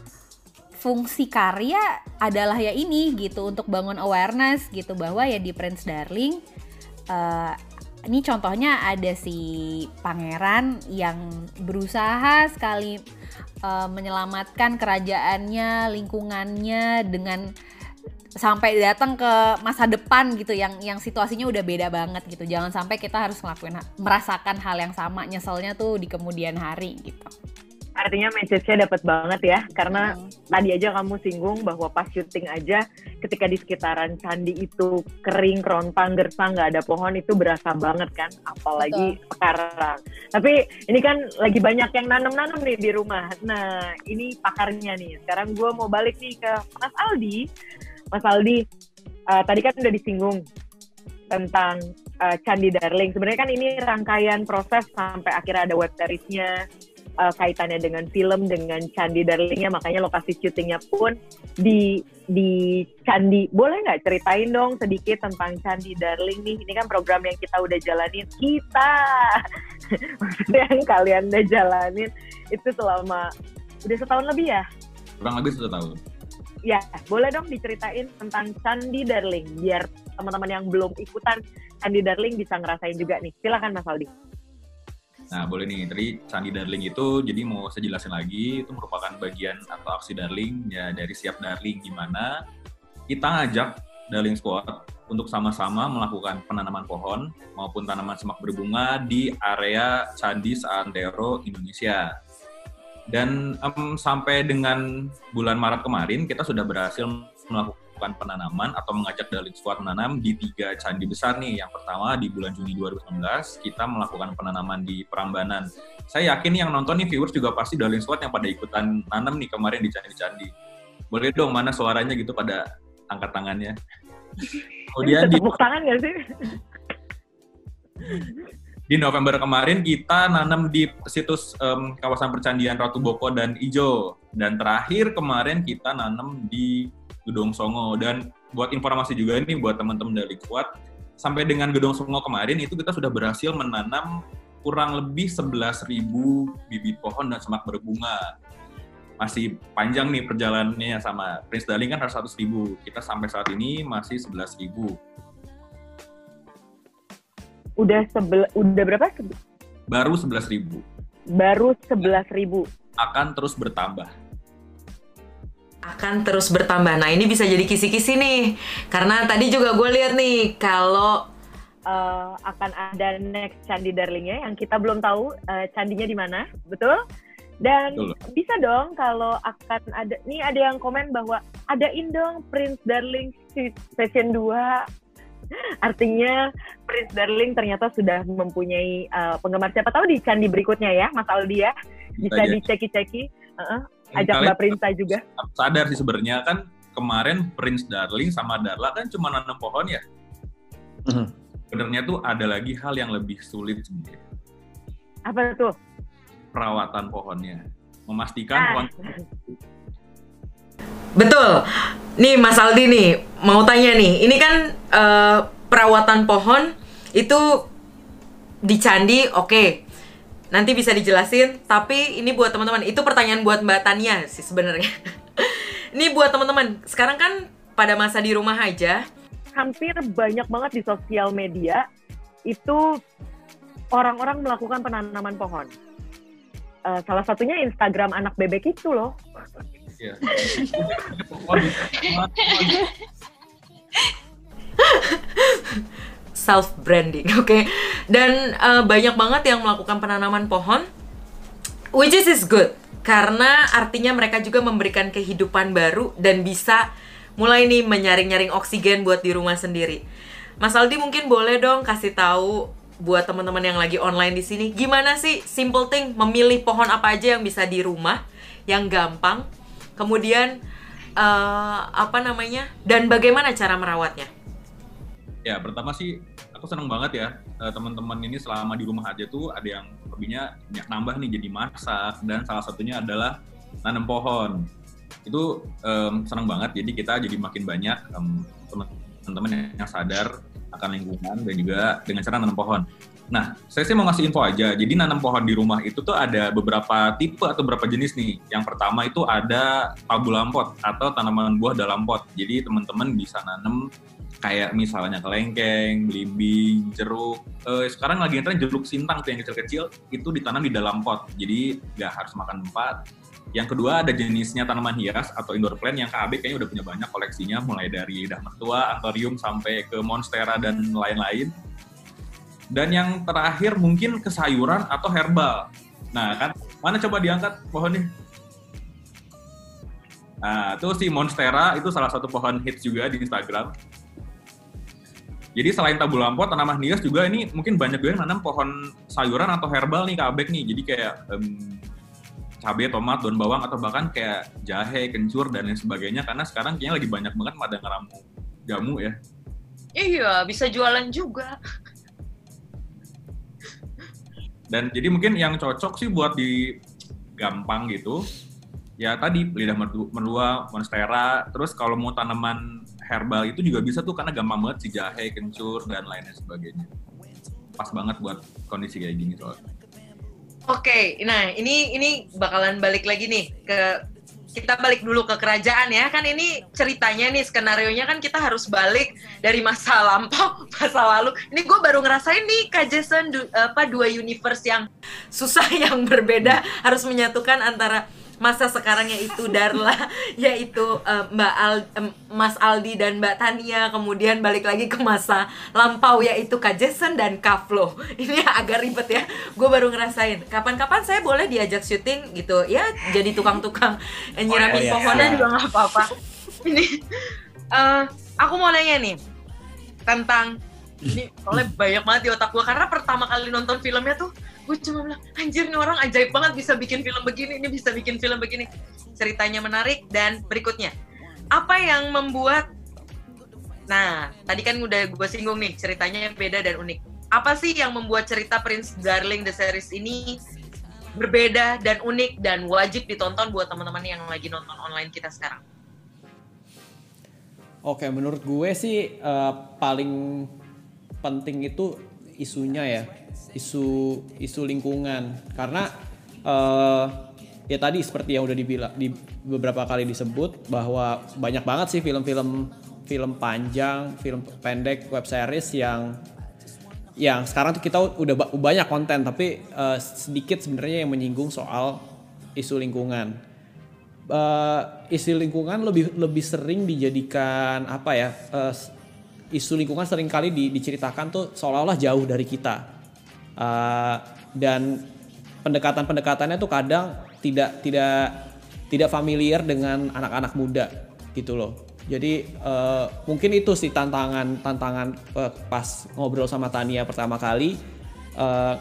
fungsi karya adalah ya ini gitu untuk bangun awareness gitu bahwa ya di Prince Darling eh, ini contohnya ada si pangeran yang berusaha sekali eh, menyelamatkan kerajaannya, lingkungannya dengan sampai datang ke masa depan gitu yang yang situasinya udah beda banget gitu. Jangan sampai kita harus ngelakuin merasakan hal yang sama nyeselnya tuh di kemudian hari gitu Artinya message-nya dapat banget ya, karena hmm. tadi aja kamu singgung bahwa pas syuting aja ketika di sekitaran candi itu kering, kerontang, gersang, nggak ada pohon itu berasa banget kan, apalagi Betul. sekarang. Tapi ini kan lagi banyak yang nanam-nanam nih di rumah. Nah ini pakarnya nih. Sekarang gue mau balik nih ke Mas Aldi. Mas Aldi, uh, tadi kan udah disinggung tentang uh, Candi Darling. Sebenarnya kan ini rangkaian proses sampai akhirnya ada web seriesnya, uh, kaitannya dengan film dengan Candi Darlingnya makanya lokasi syutingnya pun di di Candi. Boleh nggak ceritain dong sedikit tentang Candi Darling nih? Ini kan program yang kita udah jalanin. Kita! Maksudnya yang kalian udah jalanin itu selama udah setahun lebih ya? Kurang lebih satu tahun. Ya boleh dong diceritain tentang Candi Darling biar teman-teman yang belum ikutan Candi Darling bisa ngerasain juga nih. Silakan Mas Aldi Nah, boleh nih. Tadi Candi Darling itu, jadi mau saya jelasin lagi, itu merupakan bagian atau aksi Darling ya dari siap Darling gimana kita ngajak Darling Squad untuk sama-sama melakukan penanaman pohon maupun tanaman semak berbunga di area Candi Santero Indonesia. Dan um, sampai dengan bulan Maret kemarin kita sudah berhasil melakukan melakukan penanaman atau mengajak Darling Squad menanam di tiga candi besar nih. Yang pertama di bulan Juni 2019 kita melakukan penanaman di Prambanan. Saya yakin yang nonton nih viewers juga pasti Darling Squad yang pada ikutan nanam nih kemarin di candi-candi. Boleh dong mana suaranya gitu pada angkat tangannya. Kemudian di tepuk tangan gak sih? di November kemarin kita nanam di situs um, kawasan percandian Ratu Boko dan Ijo dan terakhir kemarin kita nanam di Gedung Songo dan buat informasi juga ini buat teman-teman dari Kuat sampai dengan Gedung Songo kemarin itu kita sudah berhasil menanam kurang lebih 11.000 bibit pohon dan semak berbunga. Masih panjang nih perjalanannya sama Prince Darling kan harus 100 ribu. Kita sampai saat ini masih 11 ribu. Udah sebel, udah berapa? Baru 11 ribu. Baru 11 ribu. Akan terus bertambah akan terus bertambah. Nah ini bisa jadi kisi-kisi nih, karena tadi juga gue lihat nih kalau uh, akan ada next candi darlingnya yang kita belum tahu uh, candinya di mana, betul? Dan betul. bisa dong kalau akan ada, nih ada yang komen bahwa ada dong Prince Darling session 2 Artinya Prince Darling ternyata sudah mempunyai uh, penggemar siapa tahu di candi berikutnya ya, Mas Aldi ya. Bisa diceki-ceki. Uh -uh ajak Mbak Prince juga. Sadar sih sebenarnya kan kemarin Prince Darling sama Darla kan cuma nanam pohon ya. Mm. Sebenarnya tuh ada lagi hal yang lebih sulit sebenarnya. Apa tuh? Perawatan pohonnya. Memastikan ah. pohon Betul. Nih Mas Aldi nih, mau tanya nih. Ini kan uh, perawatan pohon itu di candi oke. Okay nanti bisa dijelasin tapi ini buat teman-teman. Itu pertanyaan buat Mbak Tania sih sebenarnya. Ini buat teman-teman. Sekarang kan pada masa di rumah aja. Hampir banyak banget di sosial media itu orang-orang melakukan penanaman pohon. Uh, salah satunya Instagram anak bebek itu loh. Yeah. self branding, oke? Okay? Dan uh, banyak banget yang melakukan penanaman pohon, which is is good karena artinya mereka juga memberikan kehidupan baru dan bisa mulai nih menyaring-nyaring oksigen buat di rumah sendiri. Mas Aldi mungkin boleh dong kasih tahu buat teman-teman yang lagi online di sini, gimana sih simple thing memilih pohon apa aja yang bisa di rumah, yang gampang, kemudian uh, apa namanya, dan bagaimana cara merawatnya? Ya, pertama sih aku seneng banget ya eh, teman-teman ini selama di rumah aja tuh ada yang lebihnya banyak nambah nih jadi masak dan salah satunya adalah nanam pohon. Itu um, seneng banget jadi kita jadi makin banyak um, teman-teman yang sadar akan lingkungan dan juga dengan cara nanam pohon. Nah, saya sih mau ngasih info aja. Jadi nanam pohon di rumah itu tuh ada beberapa tipe atau beberapa jenis nih. Yang pertama itu ada pabulan pot atau tanaman buah dalam pot. Jadi teman-teman bisa nanam kayak misalnya kelengkeng, belimbing, jeruk. Eh, sekarang lagi ngetren jeruk sintang tuh yang kecil-kecil itu ditanam di dalam pot. Jadi nggak harus makan tempat. Yang kedua ada jenisnya tanaman hias atau indoor plant yang KB kayaknya udah punya banyak koleksinya mulai dari lidah mertua, antorium sampai ke monstera dan lain-lain. Dan yang terakhir mungkin kesayuran atau herbal. Nah kan, mana coba diangkat pohonnya? Nah, itu si Monstera itu salah satu pohon hits juga di Instagram. Jadi selain tabu lampau, tanaman hias juga ini mungkin banyak juga yang nanam pohon sayuran atau herbal nih kabek nih. Jadi kayak um, cabai, tomat, daun bawang atau bahkan kayak jahe, kencur dan lain sebagainya. Karena sekarang kayaknya lagi banyak banget pada ngeramu jamu ya. Iya, bisa jualan juga. Dan jadi mungkin yang cocok sih buat di gampang gitu, ya tadi lidah mertua, monstera, terus kalau mau tanaman herbal itu juga bisa tuh karena gampang banget si jahe, kencur dan lainnya sebagainya. Pas banget buat kondisi kayak gini soalnya. Oke, okay, nah ini ini bakalan balik lagi nih ke kita balik dulu ke kerajaan ya kan ini ceritanya nih skenario nya kan kita harus balik dari masa lampau masa lalu ini gue baru ngerasain nih kak Jason du, apa dua universe yang susah yang berbeda harus menyatukan antara masa sekarang yaitu Darla. Yaitu uh, Mbak Al, um, Mas Aldi dan Mbak Tania. Kemudian balik lagi ke masa lampau yaitu Kak Jason dan Kak Flo. Ini agak ribet ya. Gue baru ngerasain. Kapan-kapan saya boleh diajak syuting gitu. Ya jadi tukang-tukang nyiramin oh, iya, pohonnya iya. juga nggak apa-apa. Ini uh, aku mau nanya nih tentang ini soalnya banyak banget di otak gue karena pertama kali nonton filmnya tuh gue cuma bilang anjir nih orang ajaib banget bisa bikin film begini ini bisa bikin film begini. Ceritanya menarik dan berikutnya. Apa yang membuat nah tadi kan udah gue singgung nih ceritanya yang beda dan unik. Apa sih yang membuat cerita Prince Darling the series ini berbeda dan unik dan wajib ditonton buat teman-teman yang lagi nonton online kita sekarang? Oke, menurut gue sih uh, paling penting itu isunya ya isu isu lingkungan karena uh, ya tadi seperti yang udah dibilang di beberapa kali disebut bahwa banyak banget sih film-film film panjang, film pendek, web series yang yang sekarang tuh kita udah banyak konten tapi uh, sedikit sebenarnya yang menyinggung soal isu lingkungan. Uh, isu lingkungan lebih lebih sering dijadikan apa ya? Uh, isu lingkungan sering kali di, diceritakan tuh seolah-olah jauh dari kita uh, dan pendekatan-pendekatannya tuh kadang tidak tidak tidak familiar dengan anak-anak muda gitu loh. Jadi uh, mungkin itu sih tantangan tantangan uh, pas ngobrol sama Tania pertama kali uh,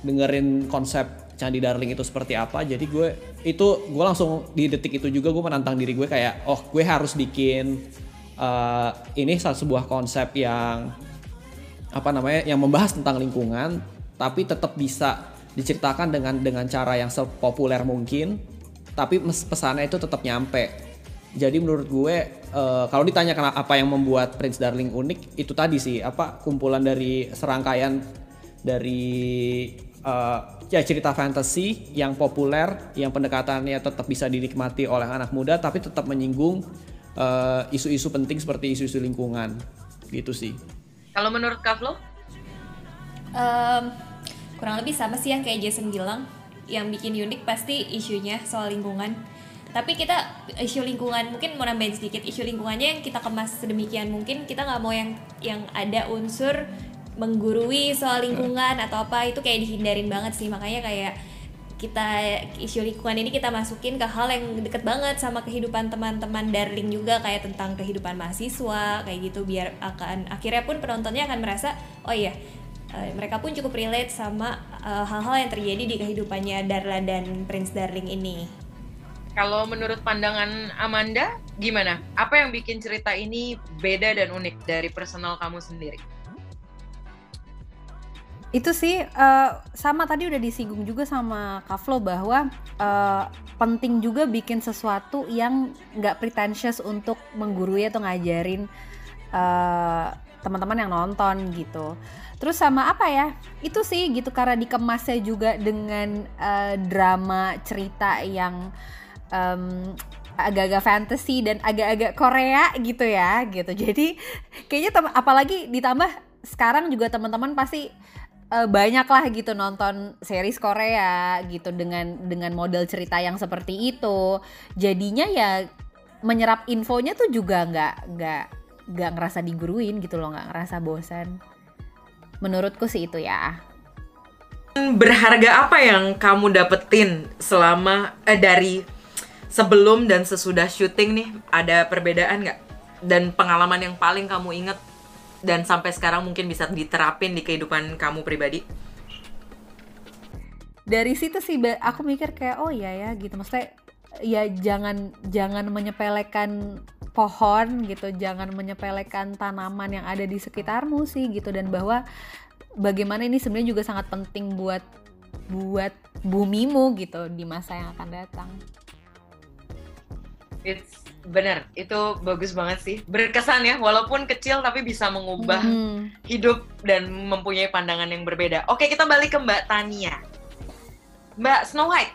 dengerin konsep Candi Darling itu seperti apa. Jadi gue itu gue langsung di detik itu juga gue menantang diri gue kayak oh gue harus bikin uh, ini sebuah konsep yang apa namanya yang membahas tentang lingkungan tapi tetap bisa diceritakan dengan dengan cara yang sepopuler mungkin tapi pesannya itu tetap nyampe. Jadi menurut gue uh, kalau ditanya apa yang membuat Prince Darling unik itu tadi sih apa kumpulan dari serangkaian dari uh, ya cerita fantasy yang populer yang pendekatannya tetap bisa dinikmati oleh anak muda tapi tetap menyinggung isu-isu uh, penting seperti isu-isu lingkungan. Gitu sih. Kalau menurut Kavlo um, kurang lebih sama sih yang kayak Jason bilang. Yang bikin unik pasti isunya soal lingkungan. Tapi kita isu lingkungan mungkin mau nambahin sedikit isu lingkungannya yang kita kemas sedemikian mungkin kita nggak mau yang yang ada unsur menggurui soal lingkungan atau apa itu kayak dihindarin banget sih. Makanya kayak kita isu lingkungan ini kita masukin ke hal yang deket banget sama kehidupan teman-teman darling juga kayak tentang kehidupan mahasiswa kayak gitu biar akan akhirnya pun penontonnya akan merasa oh iya uh, mereka pun cukup relate sama eh, hal-hal uh, yang terjadi di kehidupannya Darla dan Prince Darling ini. Kalau menurut pandangan Amanda, gimana? Apa yang bikin cerita ini beda dan unik dari personal kamu sendiri? Itu sih uh, sama tadi udah disinggung juga sama Kavlo bahwa uh, penting juga bikin sesuatu yang nggak pretentious untuk menggurui atau ngajarin uh, teman-teman yang nonton gitu. Terus sama apa ya? Itu sih gitu karena dikemasnya juga dengan uh, drama cerita yang um, agak-agak fantasy dan agak-agak Korea gitu ya gitu. Jadi kayaknya apalagi ditambah sekarang juga teman-teman pasti uh, banyak lah gitu nonton series Korea gitu dengan dengan model cerita yang seperti itu. Jadinya ya menyerap infonya tuh juga nggak nggak nggak ngerasa diguruin gitu loh, nggak ngerasa bosan. Menurutku sih itu ya. Berharga apa yang kamu dapetin selama eh, dari sebelum dan sesudah syuting nih? Ada perbedaan nggak? Dan pengalaman yang paling kamu inget dan sampai sekarang mungkin bisa diterapin di kehidupan kamu pribadi? Dari situ sih aku mikir kayak oh ya ya gitu maksudnya ya jangan jangan menyepelekan pohon gitu jangan menyepelekan tanaman yang ada di sekitarmu sih gitu dan bahwa bagaimana ini sebenarnya juga sangat penting buat buat bumimu gitu di masa yang akan datang. It's bener, itu bagus banget sih. Berkesan ya, walaupun kecil tapi bisa mengubah mm. hidup dan mempunyai pandangan yang berbeda. Oke, kita balik ke Mbak Tania. Mbak Snow White.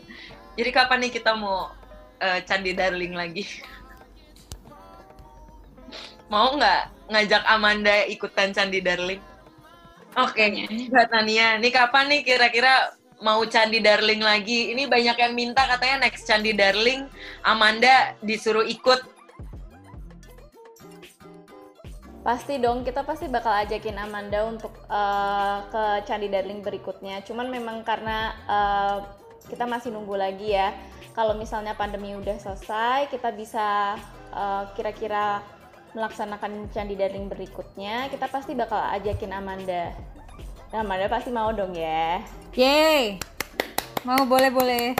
Jadi kapan nih kita mau uh, Candi Darling lagi? mau nggak ngajak Amanda ikutan Candi Darling? Oke, okay. Mbak Tania, nih kapan nih kira-kira mau Candi Darling lagi? Ini banyak yang minta katanya next Candi Darling, Amanda disuruh ikut. Pasti dong, kita pasti bakal ajakin Amanda untuk uh, ke Candi Darling berikutnya. Cuman memang karena uh, kita masih nunggu lagi ya. Kalau misalnya pandemi udah selesai, kita bisa kira-kira uh, melaksanakan Candi Darling berikutnya, kita pasti bakal ajakin Amanda. Nah, Amanda pasti mau dong ya. Yeay! Mau boleh-boleh.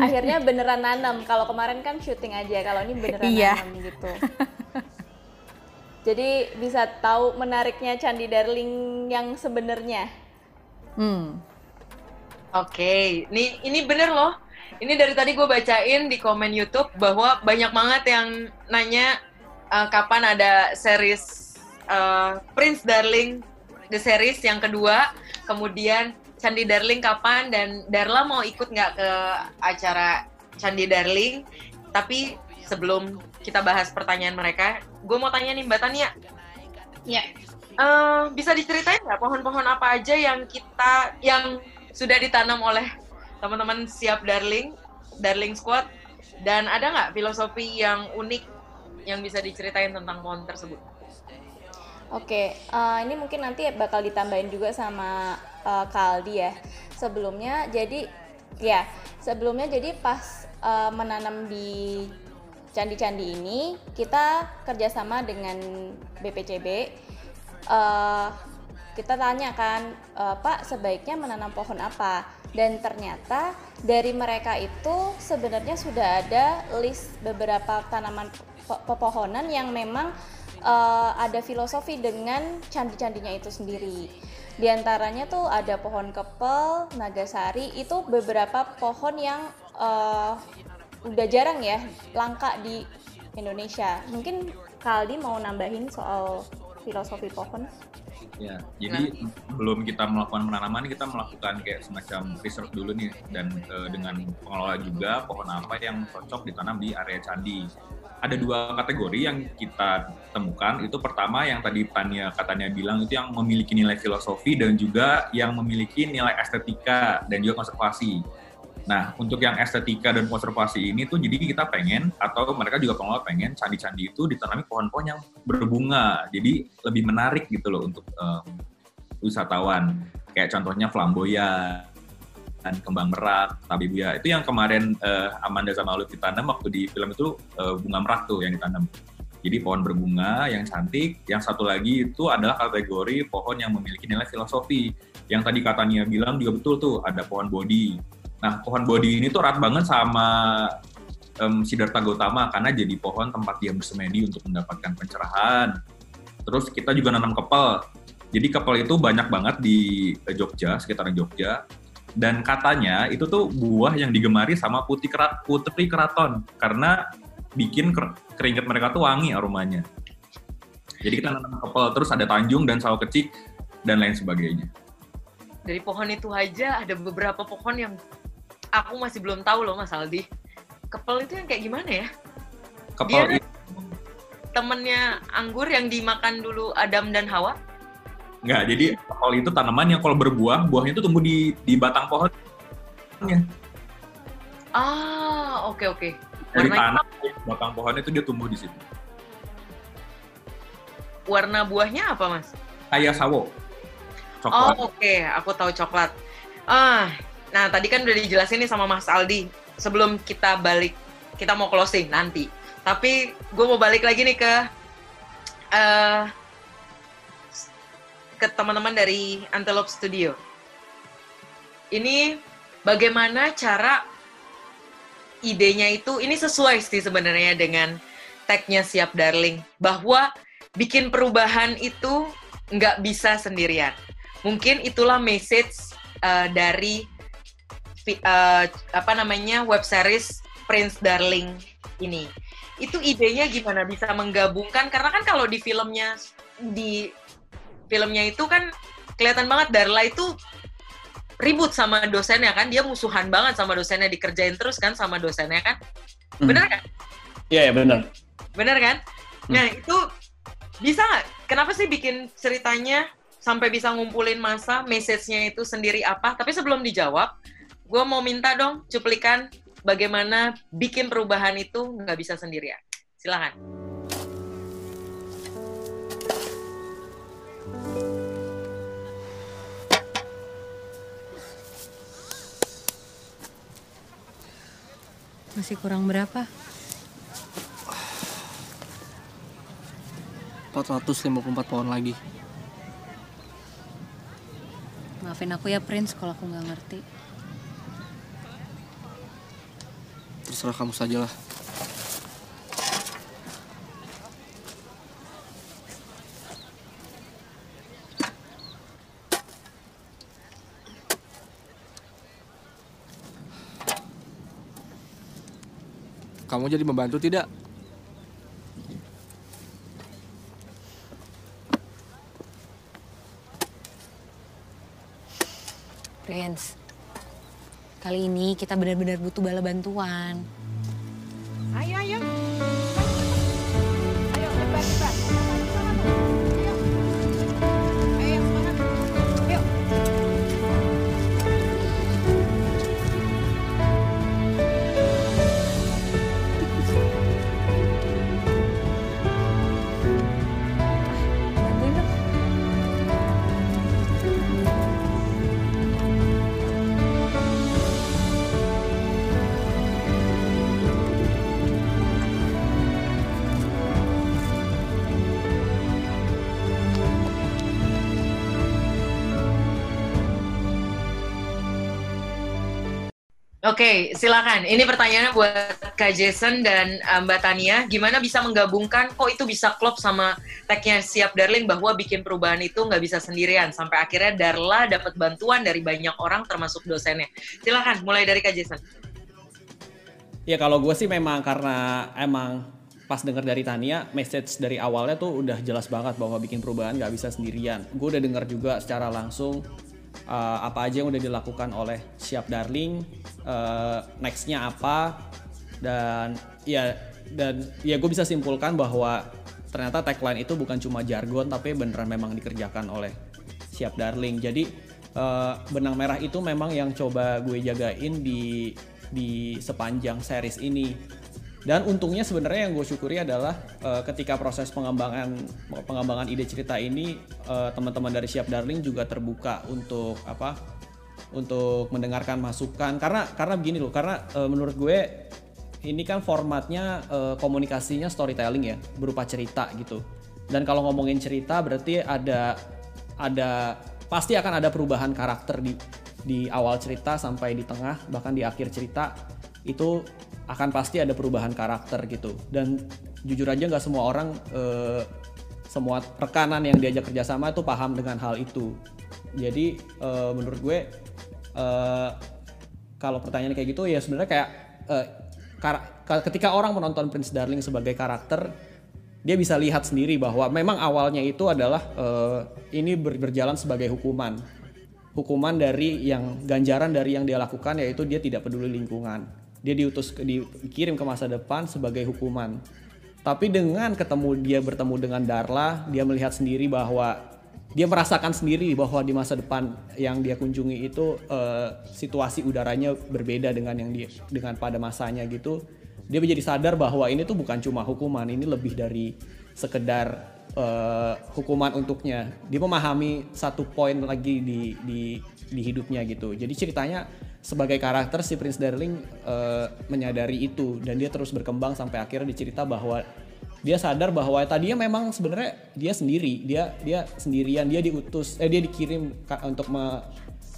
Akhirnya beneran nanam. Kalau kemarin kan syuting aja, kalau ini beneran iya. nanam gitu. Jadi bisa tahu menariknya Candi Darling yang sebenarnya. Hmm. Oke, okay. ini ini bener loh. Ini dari tadi gue bacain di komen YouTube bahwa banyak banget yang nanya uh, kapan ada series uh, Prince Darling the series yang kedua, kemudian Candi Darling kapan dan Darla mau ikut nggak ke acara Candi Darling? Tapi sebelum kita bahas pertanyaan mereka, gue mau tanya nih Mbak Tania. Ya. Uh, bisa diceritain nggak pohon-pohon apa aja yang kita yang sudah ditanam oleh teman-teman siap Darling, Darling Squad, dan ada nggak filosofi yang unik yang bisa diceritain tentang pohon tersebut? Oke, uh, ini mungkin nanti bakal ditambahin juga sama uh, Kaldi ya. Sebelumnya jadi ya, sebelumnya jadi pas uh, menanam di candi-candi ini kita kerjasama dengan BPCB. Uh, kita tanya kan, uh, Pak sebaiknya menanam pohon apa? Dan ternyata dari mereka itu sebenarnya sudah ada list beberapa tanaman pepohonan yang memang uh, ada filosofi dengan candi-candinya itu sendiri. Di antaranya tuh ada pohon kepel, nagasari, itu beberapa pohon yang uh, udah jarang ya langka di Indonesia. Mungkin Kaldi mau nambahin soal filosofi pohon? Ya, jadi nah. belum kita melakukan penanaman, kita melakukan kayak semacam research dulu nih dan e, dengan pengelola juga pohon apa yang cocok ditanam di area candi ada dua kategori yang kita temukan. Itu pertama yang tadi Tania katanya bilang itu yang memiliki nilai filosofi dan juga yang memiliki nilai estetika dan juga konservasi. Nah, untuk yang estetika dan konservasi ini tuh jadi kita pengen atau mereka juga pengelola pengen candi-candi itu ditanami pohon-pohon yang berbunga. Jadi lebih menarik gitu loh untuk um, wisatawan. Kayak contohnya flamboyan, dan kembang merak, tabibuya. Itu yang kemarin uh, Amanda sama Lutfi tanam waktu di film itu uh, bunga merak tuh yang ditanam. Jadi pohon berbunga yang cantik. Yang satu lagi itu adalah kategori pohon yang memiliki nilai filosofi. Yang tadi katanya bilang juga betul tuh ada pohon bodi. Nah pohon bodi ini tuh erat banget sama um, Siddhartha Gautama karena jadi pohon tempat dia bersemedi untuk mendapatkan pencerahan. Terus kita juga nanam kepel. Jadi kepel itu banyak banget di Jogja, sekitaran Jogja dan katanya itu tuh buah yang digemari sama putri kerat putri keraton karena bikin keringat mereka tuh wangi aromanya. Jadi kita nanam couple terus ada Tanjung dan Sawah Kecik dan lain sebagainya. Dari pohon itu aja ada beberapa pohon yang aku masih belum tahu loh Mas Aldi. Kepel itu yang kayak gimana ya? Couple Dia temennya anggur yang dimakan dulu Adam dan Hawa? Enggak, jadi couple itu tanaman yang kalau berbuah, buahnya itu tumbuh di di batang pohonnya. Ah, oke oke. Dari Warnanya tanah, batang pohonnya itu dia tumbuh di situ. warna buahnya apa Mas? Kayak sawo. Coklat. Oh oke, aku tahu coklat. Ah, nah tadi kan udah dijelasin nih sama Mas Aldi. Sebelum kita balik, kita mau closing nanti. Tapi gue mau balik lagi nih ke eh ke teman-teman dari Antelope Studio. Ini bagaimana cara idenya itu ini sesuai sih sebenarnya dengan tagnya siap darling bahwa bikin perubahan itu nggak bisa sendirian. Mungkin itulah message uh, dari uh, apa namanya web series Prince Darling ini. Itu idenya gimana? Bisa menggabungkan? Karena kan kalau di filmnya di filmnya itu kan kelihatan banget Darla itu ribut sama dosennya kan? Dia musuhan banget sama dosennya dikerjain terus kan sama dosennya kan? Bener kan? Iya, ya benar. bener kan? Nah itu bisa nggak? Kenapa sih bikin ceritanya sampai bisa ngumpulin masa message-nya itu sendiri apa? Tapi sebelum dijawab gue mau minta dong cuplikan bagaimana bikin perubahan itu nggak bisa sendirian silahkan Masih kurang berapa? 454 pohon lagi. Maafin aku ya Prince kalau aku nggak ngerti. Terserah kamu sajalah. Kamu jadi membantu tidak? Prince, kali ini kita benar-benar butuh bala bantuan. Oke, silakan. Ini pertanyaannya buat Kak Jason dan uh, Mbak Tania. Gimana bisa menggabungkan, kok itu bisa klop sama tagnya Siap Darling bahwa bikin perubahan itu nggak bisa sendirian. Sampai akhirnya Darla dapat bantuan dari banyak orang termasuk dosennya. Silakan, mulai dari Kak Jason. Ya kalau gue sih memang karena emang pas denger dari Tania, message dari awalnya tuh udah jelas banget bahwa bikin perubahan gak bisa sendirian. Gue udah denger juga secara langsung uh, apa aja yang udah dilakukan oleh Siap Darling, uh, nextnya apa, dan ya dan ya gue bisa simpulkan bahwa ternyata tagline itu bukan cuma jargon tapi beneran memang dikerjakan oleh Siap Darling. Jadi uh, benang merah itu memang yang coba gue jagain di di sepanjang series ini. Dan untungnya sebenarnya yang gue syukuri adalah uh, ketika proses pengembangan pengembangan ide cerita ini uh, teman-teman dari Siap Darling juga terbuka untuk apa? Untuk mendengarkan masukan karena karena begini loh, karena uh, menurut gue ini kan formatnya uh, komunikasinya storytelling ya, berupa cerita gitu. Dan kalau ngomongin cerita berarti ada ada pasti akan ada perubahan karakter di di awal cerita sampai di tengah bahkan di akhir cerita itu akan pasti ada perubahan karakter gitu. Dan jujur aja nggak semua orang eh, semua rekanan yang diajak kerjasama itu paham dengan hal itu. Jadi eh, menurut gue eh, kalau pertanyaan kayak gitu ya sebenarnya kayak ketika orang menonton Prince Darling sebagai karakter dia bisa lihat sendiri bahwa memang awalnya itu adalah ini ber berjalan sebagai hukuman. Hukuman dari yang ganjaran dari yang dia lakukan yaitu dia tidak peduli lingkungan dia diutus dikirim ke masa depan sebagai hukuman. Tapi dengan ketemu dia bertemu dengan Darla dia melihat sendiri bahwa dia merasakan sendiri bahwa di masa depan yang dia kunjungi itu uh, situasi udaranya berbeda dengan yang dia dengan pada masanya gitu. Dia menjadi sadar bahwa ini tuh bukan cuma hukuman ini lebih dari sekedar uh, hukuman untuknya. Dia memahami satu poin lagi di di di hidupnya gitu. Jadi ceritanya sebagai karakter si Prince Darling uh, menyadari itu. Dan dia terus berkembang sampai akhirnya dicerita bahwa dia sadar bahwa tadinya memang sebenarnya dia sendiri. Dia dia sendirian. Dia diutus eh dia dikirim untuk me,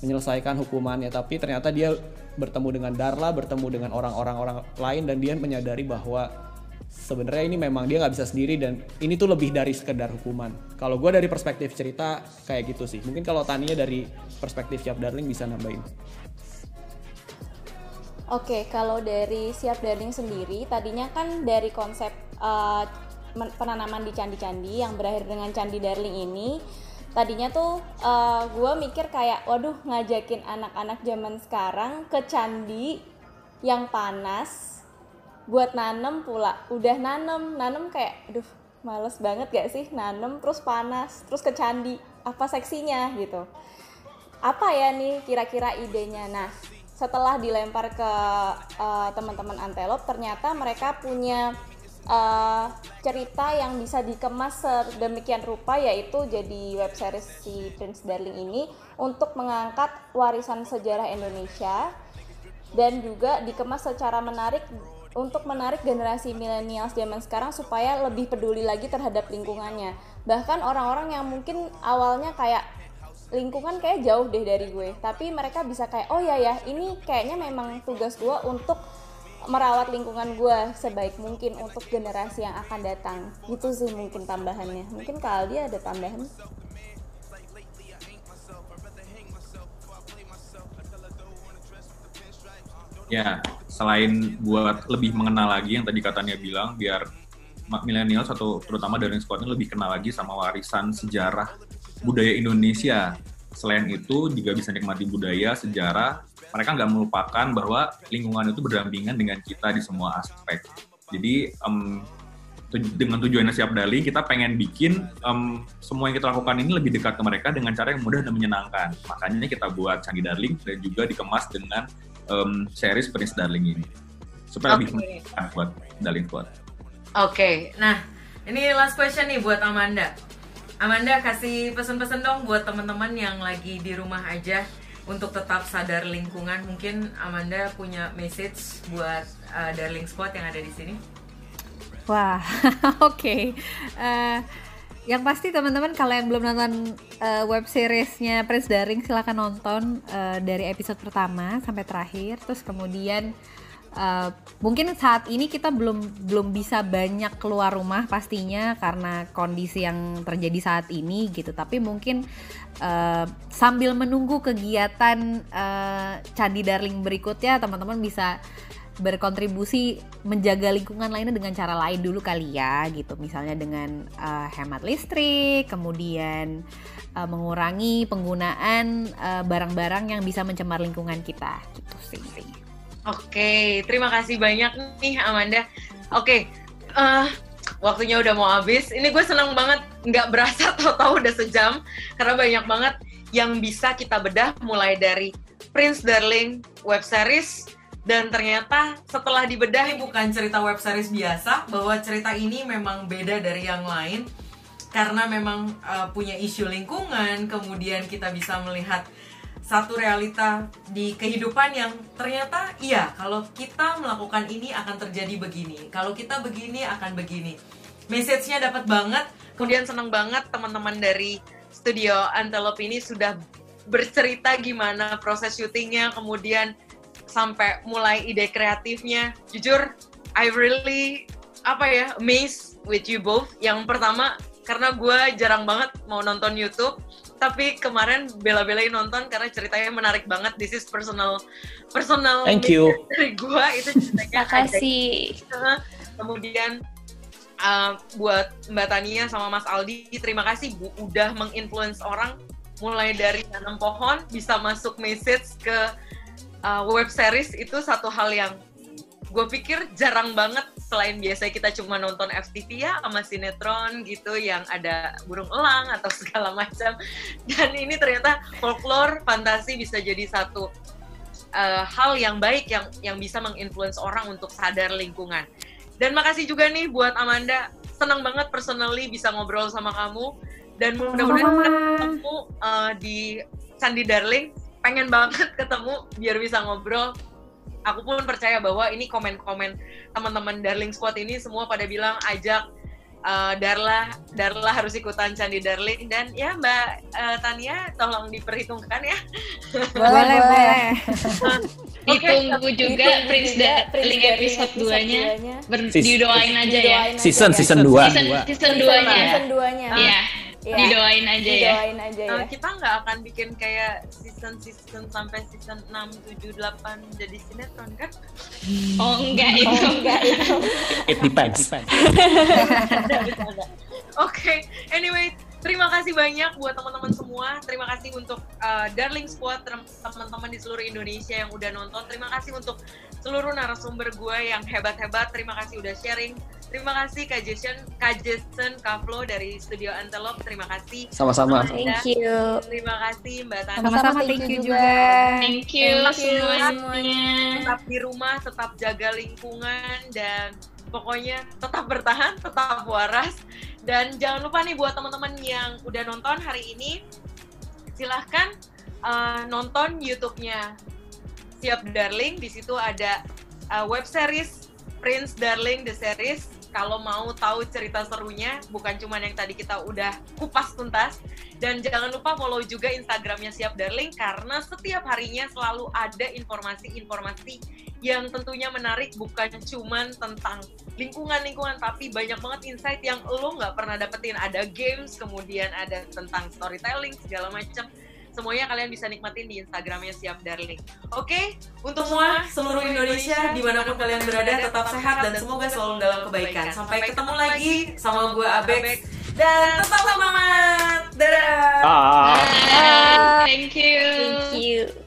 menyelesaikan hukumannya. Tapi ternyata dia bertemu dengan Darla bertemu dengan orang-orang orang lain. Dan dia menyadari bahwa sebenarnya ini memang dia nggak bisa sendiri. Dan ini tuh lebih dari sekedar hukuman. Kalau gue dari perspektif cerita kayak gitu sih. Mungkin kalau Tania dari perspektif Siap Darling bisa nambahin Oke, kalau dari Siap Darling sendiri, tadinya kan dari konsep uh, penanaman di candi-candi yang berakhir dengan Candi Darling ini, tadinya tuh uh, eh, gue mikir kayak waduh ngajakin anak-anak zaman sekarang ke candi yang panas buat nanem pula. Udah nanem nanem kayak aduh males banget gak sih nanem terus panas terus ke candi apa seksinya? Gitu. Apa ya nih kira-kira idenya? Nah setelah dilempar ke uh, teman-teman antelop ternyata mereka punya uh, cerita yang bisa dikemas sedemikian rupa yaitu jadi web series si Prince Darling ini untuk mengangkat warisan sejarah Indonesia dan juga dikemas secara menarik untuk menarik generasi milenial zaman sekarang supaya lebih peduli lagi terhadap lingkungannya. Bahkan orang-orang yang mungkin awalnya kayak lingkungan kayak jauh deh dari gue, tapi mereka bisa kayak oh ya ya, ini kayaknya memang tugas gue untuk merawat lingkungan gue sebaik mungkin untuk generasi yang akan datang. Gitu sih mungkin tambahannya. Mungkin kalau dia ada tambahan? Ya selain buat lebih mengenal lagi yang tadi katanya bilang biar milenial atau terutama dari squad ini lebih kenal lagi sama warisan sejarah budaya Indonesia selain itu juga bisa nikmati budaya sejarah mereka nggak melupakan bahwa lingkungan itu berdampingan dengan kita di semua aspek. Jadi um, dengan tujuannya siap dali, kita pengen bikin um, semua yang kita lakukan ini lebih dekat ke mereka dengan cara yang mudah dan menyenangkan. Makanya kita buat Candi Darling dan juga dikemas dengan um, series Prince Darling ini supaya okay. lebih menyenangkan buat Darling Squad. Oke, okay. nah ini last question nih buat Amanda. Amanda kasih pesan-pesan dong buat teman-teman yang lagi di rumah aja untuk tetap sadar lingkungan. Mungkin Amanda punya message buat uh, Darling Squad yang ada di sini. Wah oke. Okay. uh, eh, yang pasti teman-teman kalau yang belum nonton uh, web seriesnya Prince Darling silahkan nonton uh, dari episode pertama sampai terakhir. Terus kemudian uh, mungkin saat ini kita belum belum bisa banyak keluar rumah pastinya karena kondisi yang terjadi saat ini gitu. Tapi mungkin uh, sambil menunggu kegiatan uh, Candi Darling berikutnya teman-teman bisa berkontribusi menjaga lingkungan lainnya dengan cara lain dulu kali ya gitu. Misalnya dengan uh, hemat listrik kemudian uh, mengurangi penggunaan barang-barang uh, yang bisa mencemar lingkungan kita. Gitu sih Oke, terima kasih banyak nih Amanda. Oke, uh, waktunya udah mau habis. Ini gue senang banget, nggak berasa tahu-tahu udah sejam karena banyak banget yang bisa kita bedah mulai dari Prince Darling web series dan ternyata setelah dibedah ini bukan cerita web series biasa bahwa cerita ini memang beda dari yang lain karena memang uh, punya isu lingkungan kemudian kita bisa melihat satu realita di kehidupan yang ternyata iya kalau kita melakukan ini akan terjadi begini kalau kita begini akan begini. Message-nya dapat banget kemudian senang banget teman-teman dari studio Antelope ini sudah bercerita gimana proses syutingnya kemudian sampai mulai ide kreatifnya. Jujur I really apa ya amazed with you both. Yang pertama karena gue jarang banget mau nonton YouTube tapi kemarin bela-belain nonton karena ceritanya menarik banget. This is personal personal Thank you. dari gua itu ceritanya Makasih. Kemudian uh, buat Mbak Tania sama Mas Aldi, terima kasih Bu udah menginfluence orang mulai dari tanam pohon bisa masuk message ke uh, web series itu satu hal yang gue pikir jarang banget selain biasa kita cuma nonton FTV ya sama sinetron gitu yang ada burung elang atau segala macam. Dan ini ternyata folklore fantasi bisa jadi satu uh, hal yang baik yang yang bisa menginfluence orang untuk sadar lingkungan. Dan makasih juga nih buat Amanda. Senang banget personally bisa ngobrol sama kamu. Dan mudah-mudahan ketemu uh, di Sandi Darling. Pengen banget ketemu biar bisa ngobrol aku pun percaya bahwa ini komen-komen teman-teman Darling Squad ini semua pada bilang ajak uh, Darla Darla harus ikutan Candi Darling dan ya Mbak uh, Tania tolong diperhitungkan ya. Boleh boleh. Ditunggu juga Prince Darling episode 2-nya. Didoain aja ya. Season season 2. Season, season 2-nya. Season 2-nya. Iya. Iya. Didoain aja ya. Didoain aja ya. Uh, kita nggak akan bikin kayak season-season sampai season 6, 7, 8 jadi sinetron kan? Oh enggak itu. Oh, enggak itu. It depends. Oke, okay. anyway, terima kasih banyak buat teman-teman semua. Terima kasih untuk uh, Darling Squad, teman-teman di seluruh Indonesia yang udah nonton. Terima kasih untuk seluruh narasumber gue yang hebat-hebat. Terima kasih udah sharing. Terima kasih Kak Jason, Kak Jason Kavlo dari Studio Antelope. Terima kasih. Sama-sama. Thank you. Terima kasih Mbak Tani. Sama-sama thank you juga. Thank you semuanya. Tetap di rumah, tetap jaga lingkungan dan pokoknya tetap bertahan, tetap waras. Dan jangan lupa nih buat teman-teman yang udah nonton hari ini, silahkan uh, nonton YouTube-nya Siap Darling. Di situ ada uh, web series Prince Darling the series. Kalau mau tahu cerita serunya, bukan cuma yang tadi kita udah kupas tuntas. Dan jangan lupa follow juga Instagramnya Siap Darling karena setiap harinya selalu ada informasi-informasi yang tentunya menarik bukan cuman tentang lingkungan-lingkungan tapi banyak banget insight yang lo nggak pernah dapetin. Ada games kemudian ada tentang storytelling segala macam semuanya kalian bisa nikmatin di Instagramnya Siap Darling. Oke, untuk semua seluruh Indonesia di mana pun kalian berada tetap sehat dan semoga selalu dalam kebaikan. Sampai ketemu lagi sama gue Abex dan tetap semangat. Dadah. Bye. Thank you. Thank you.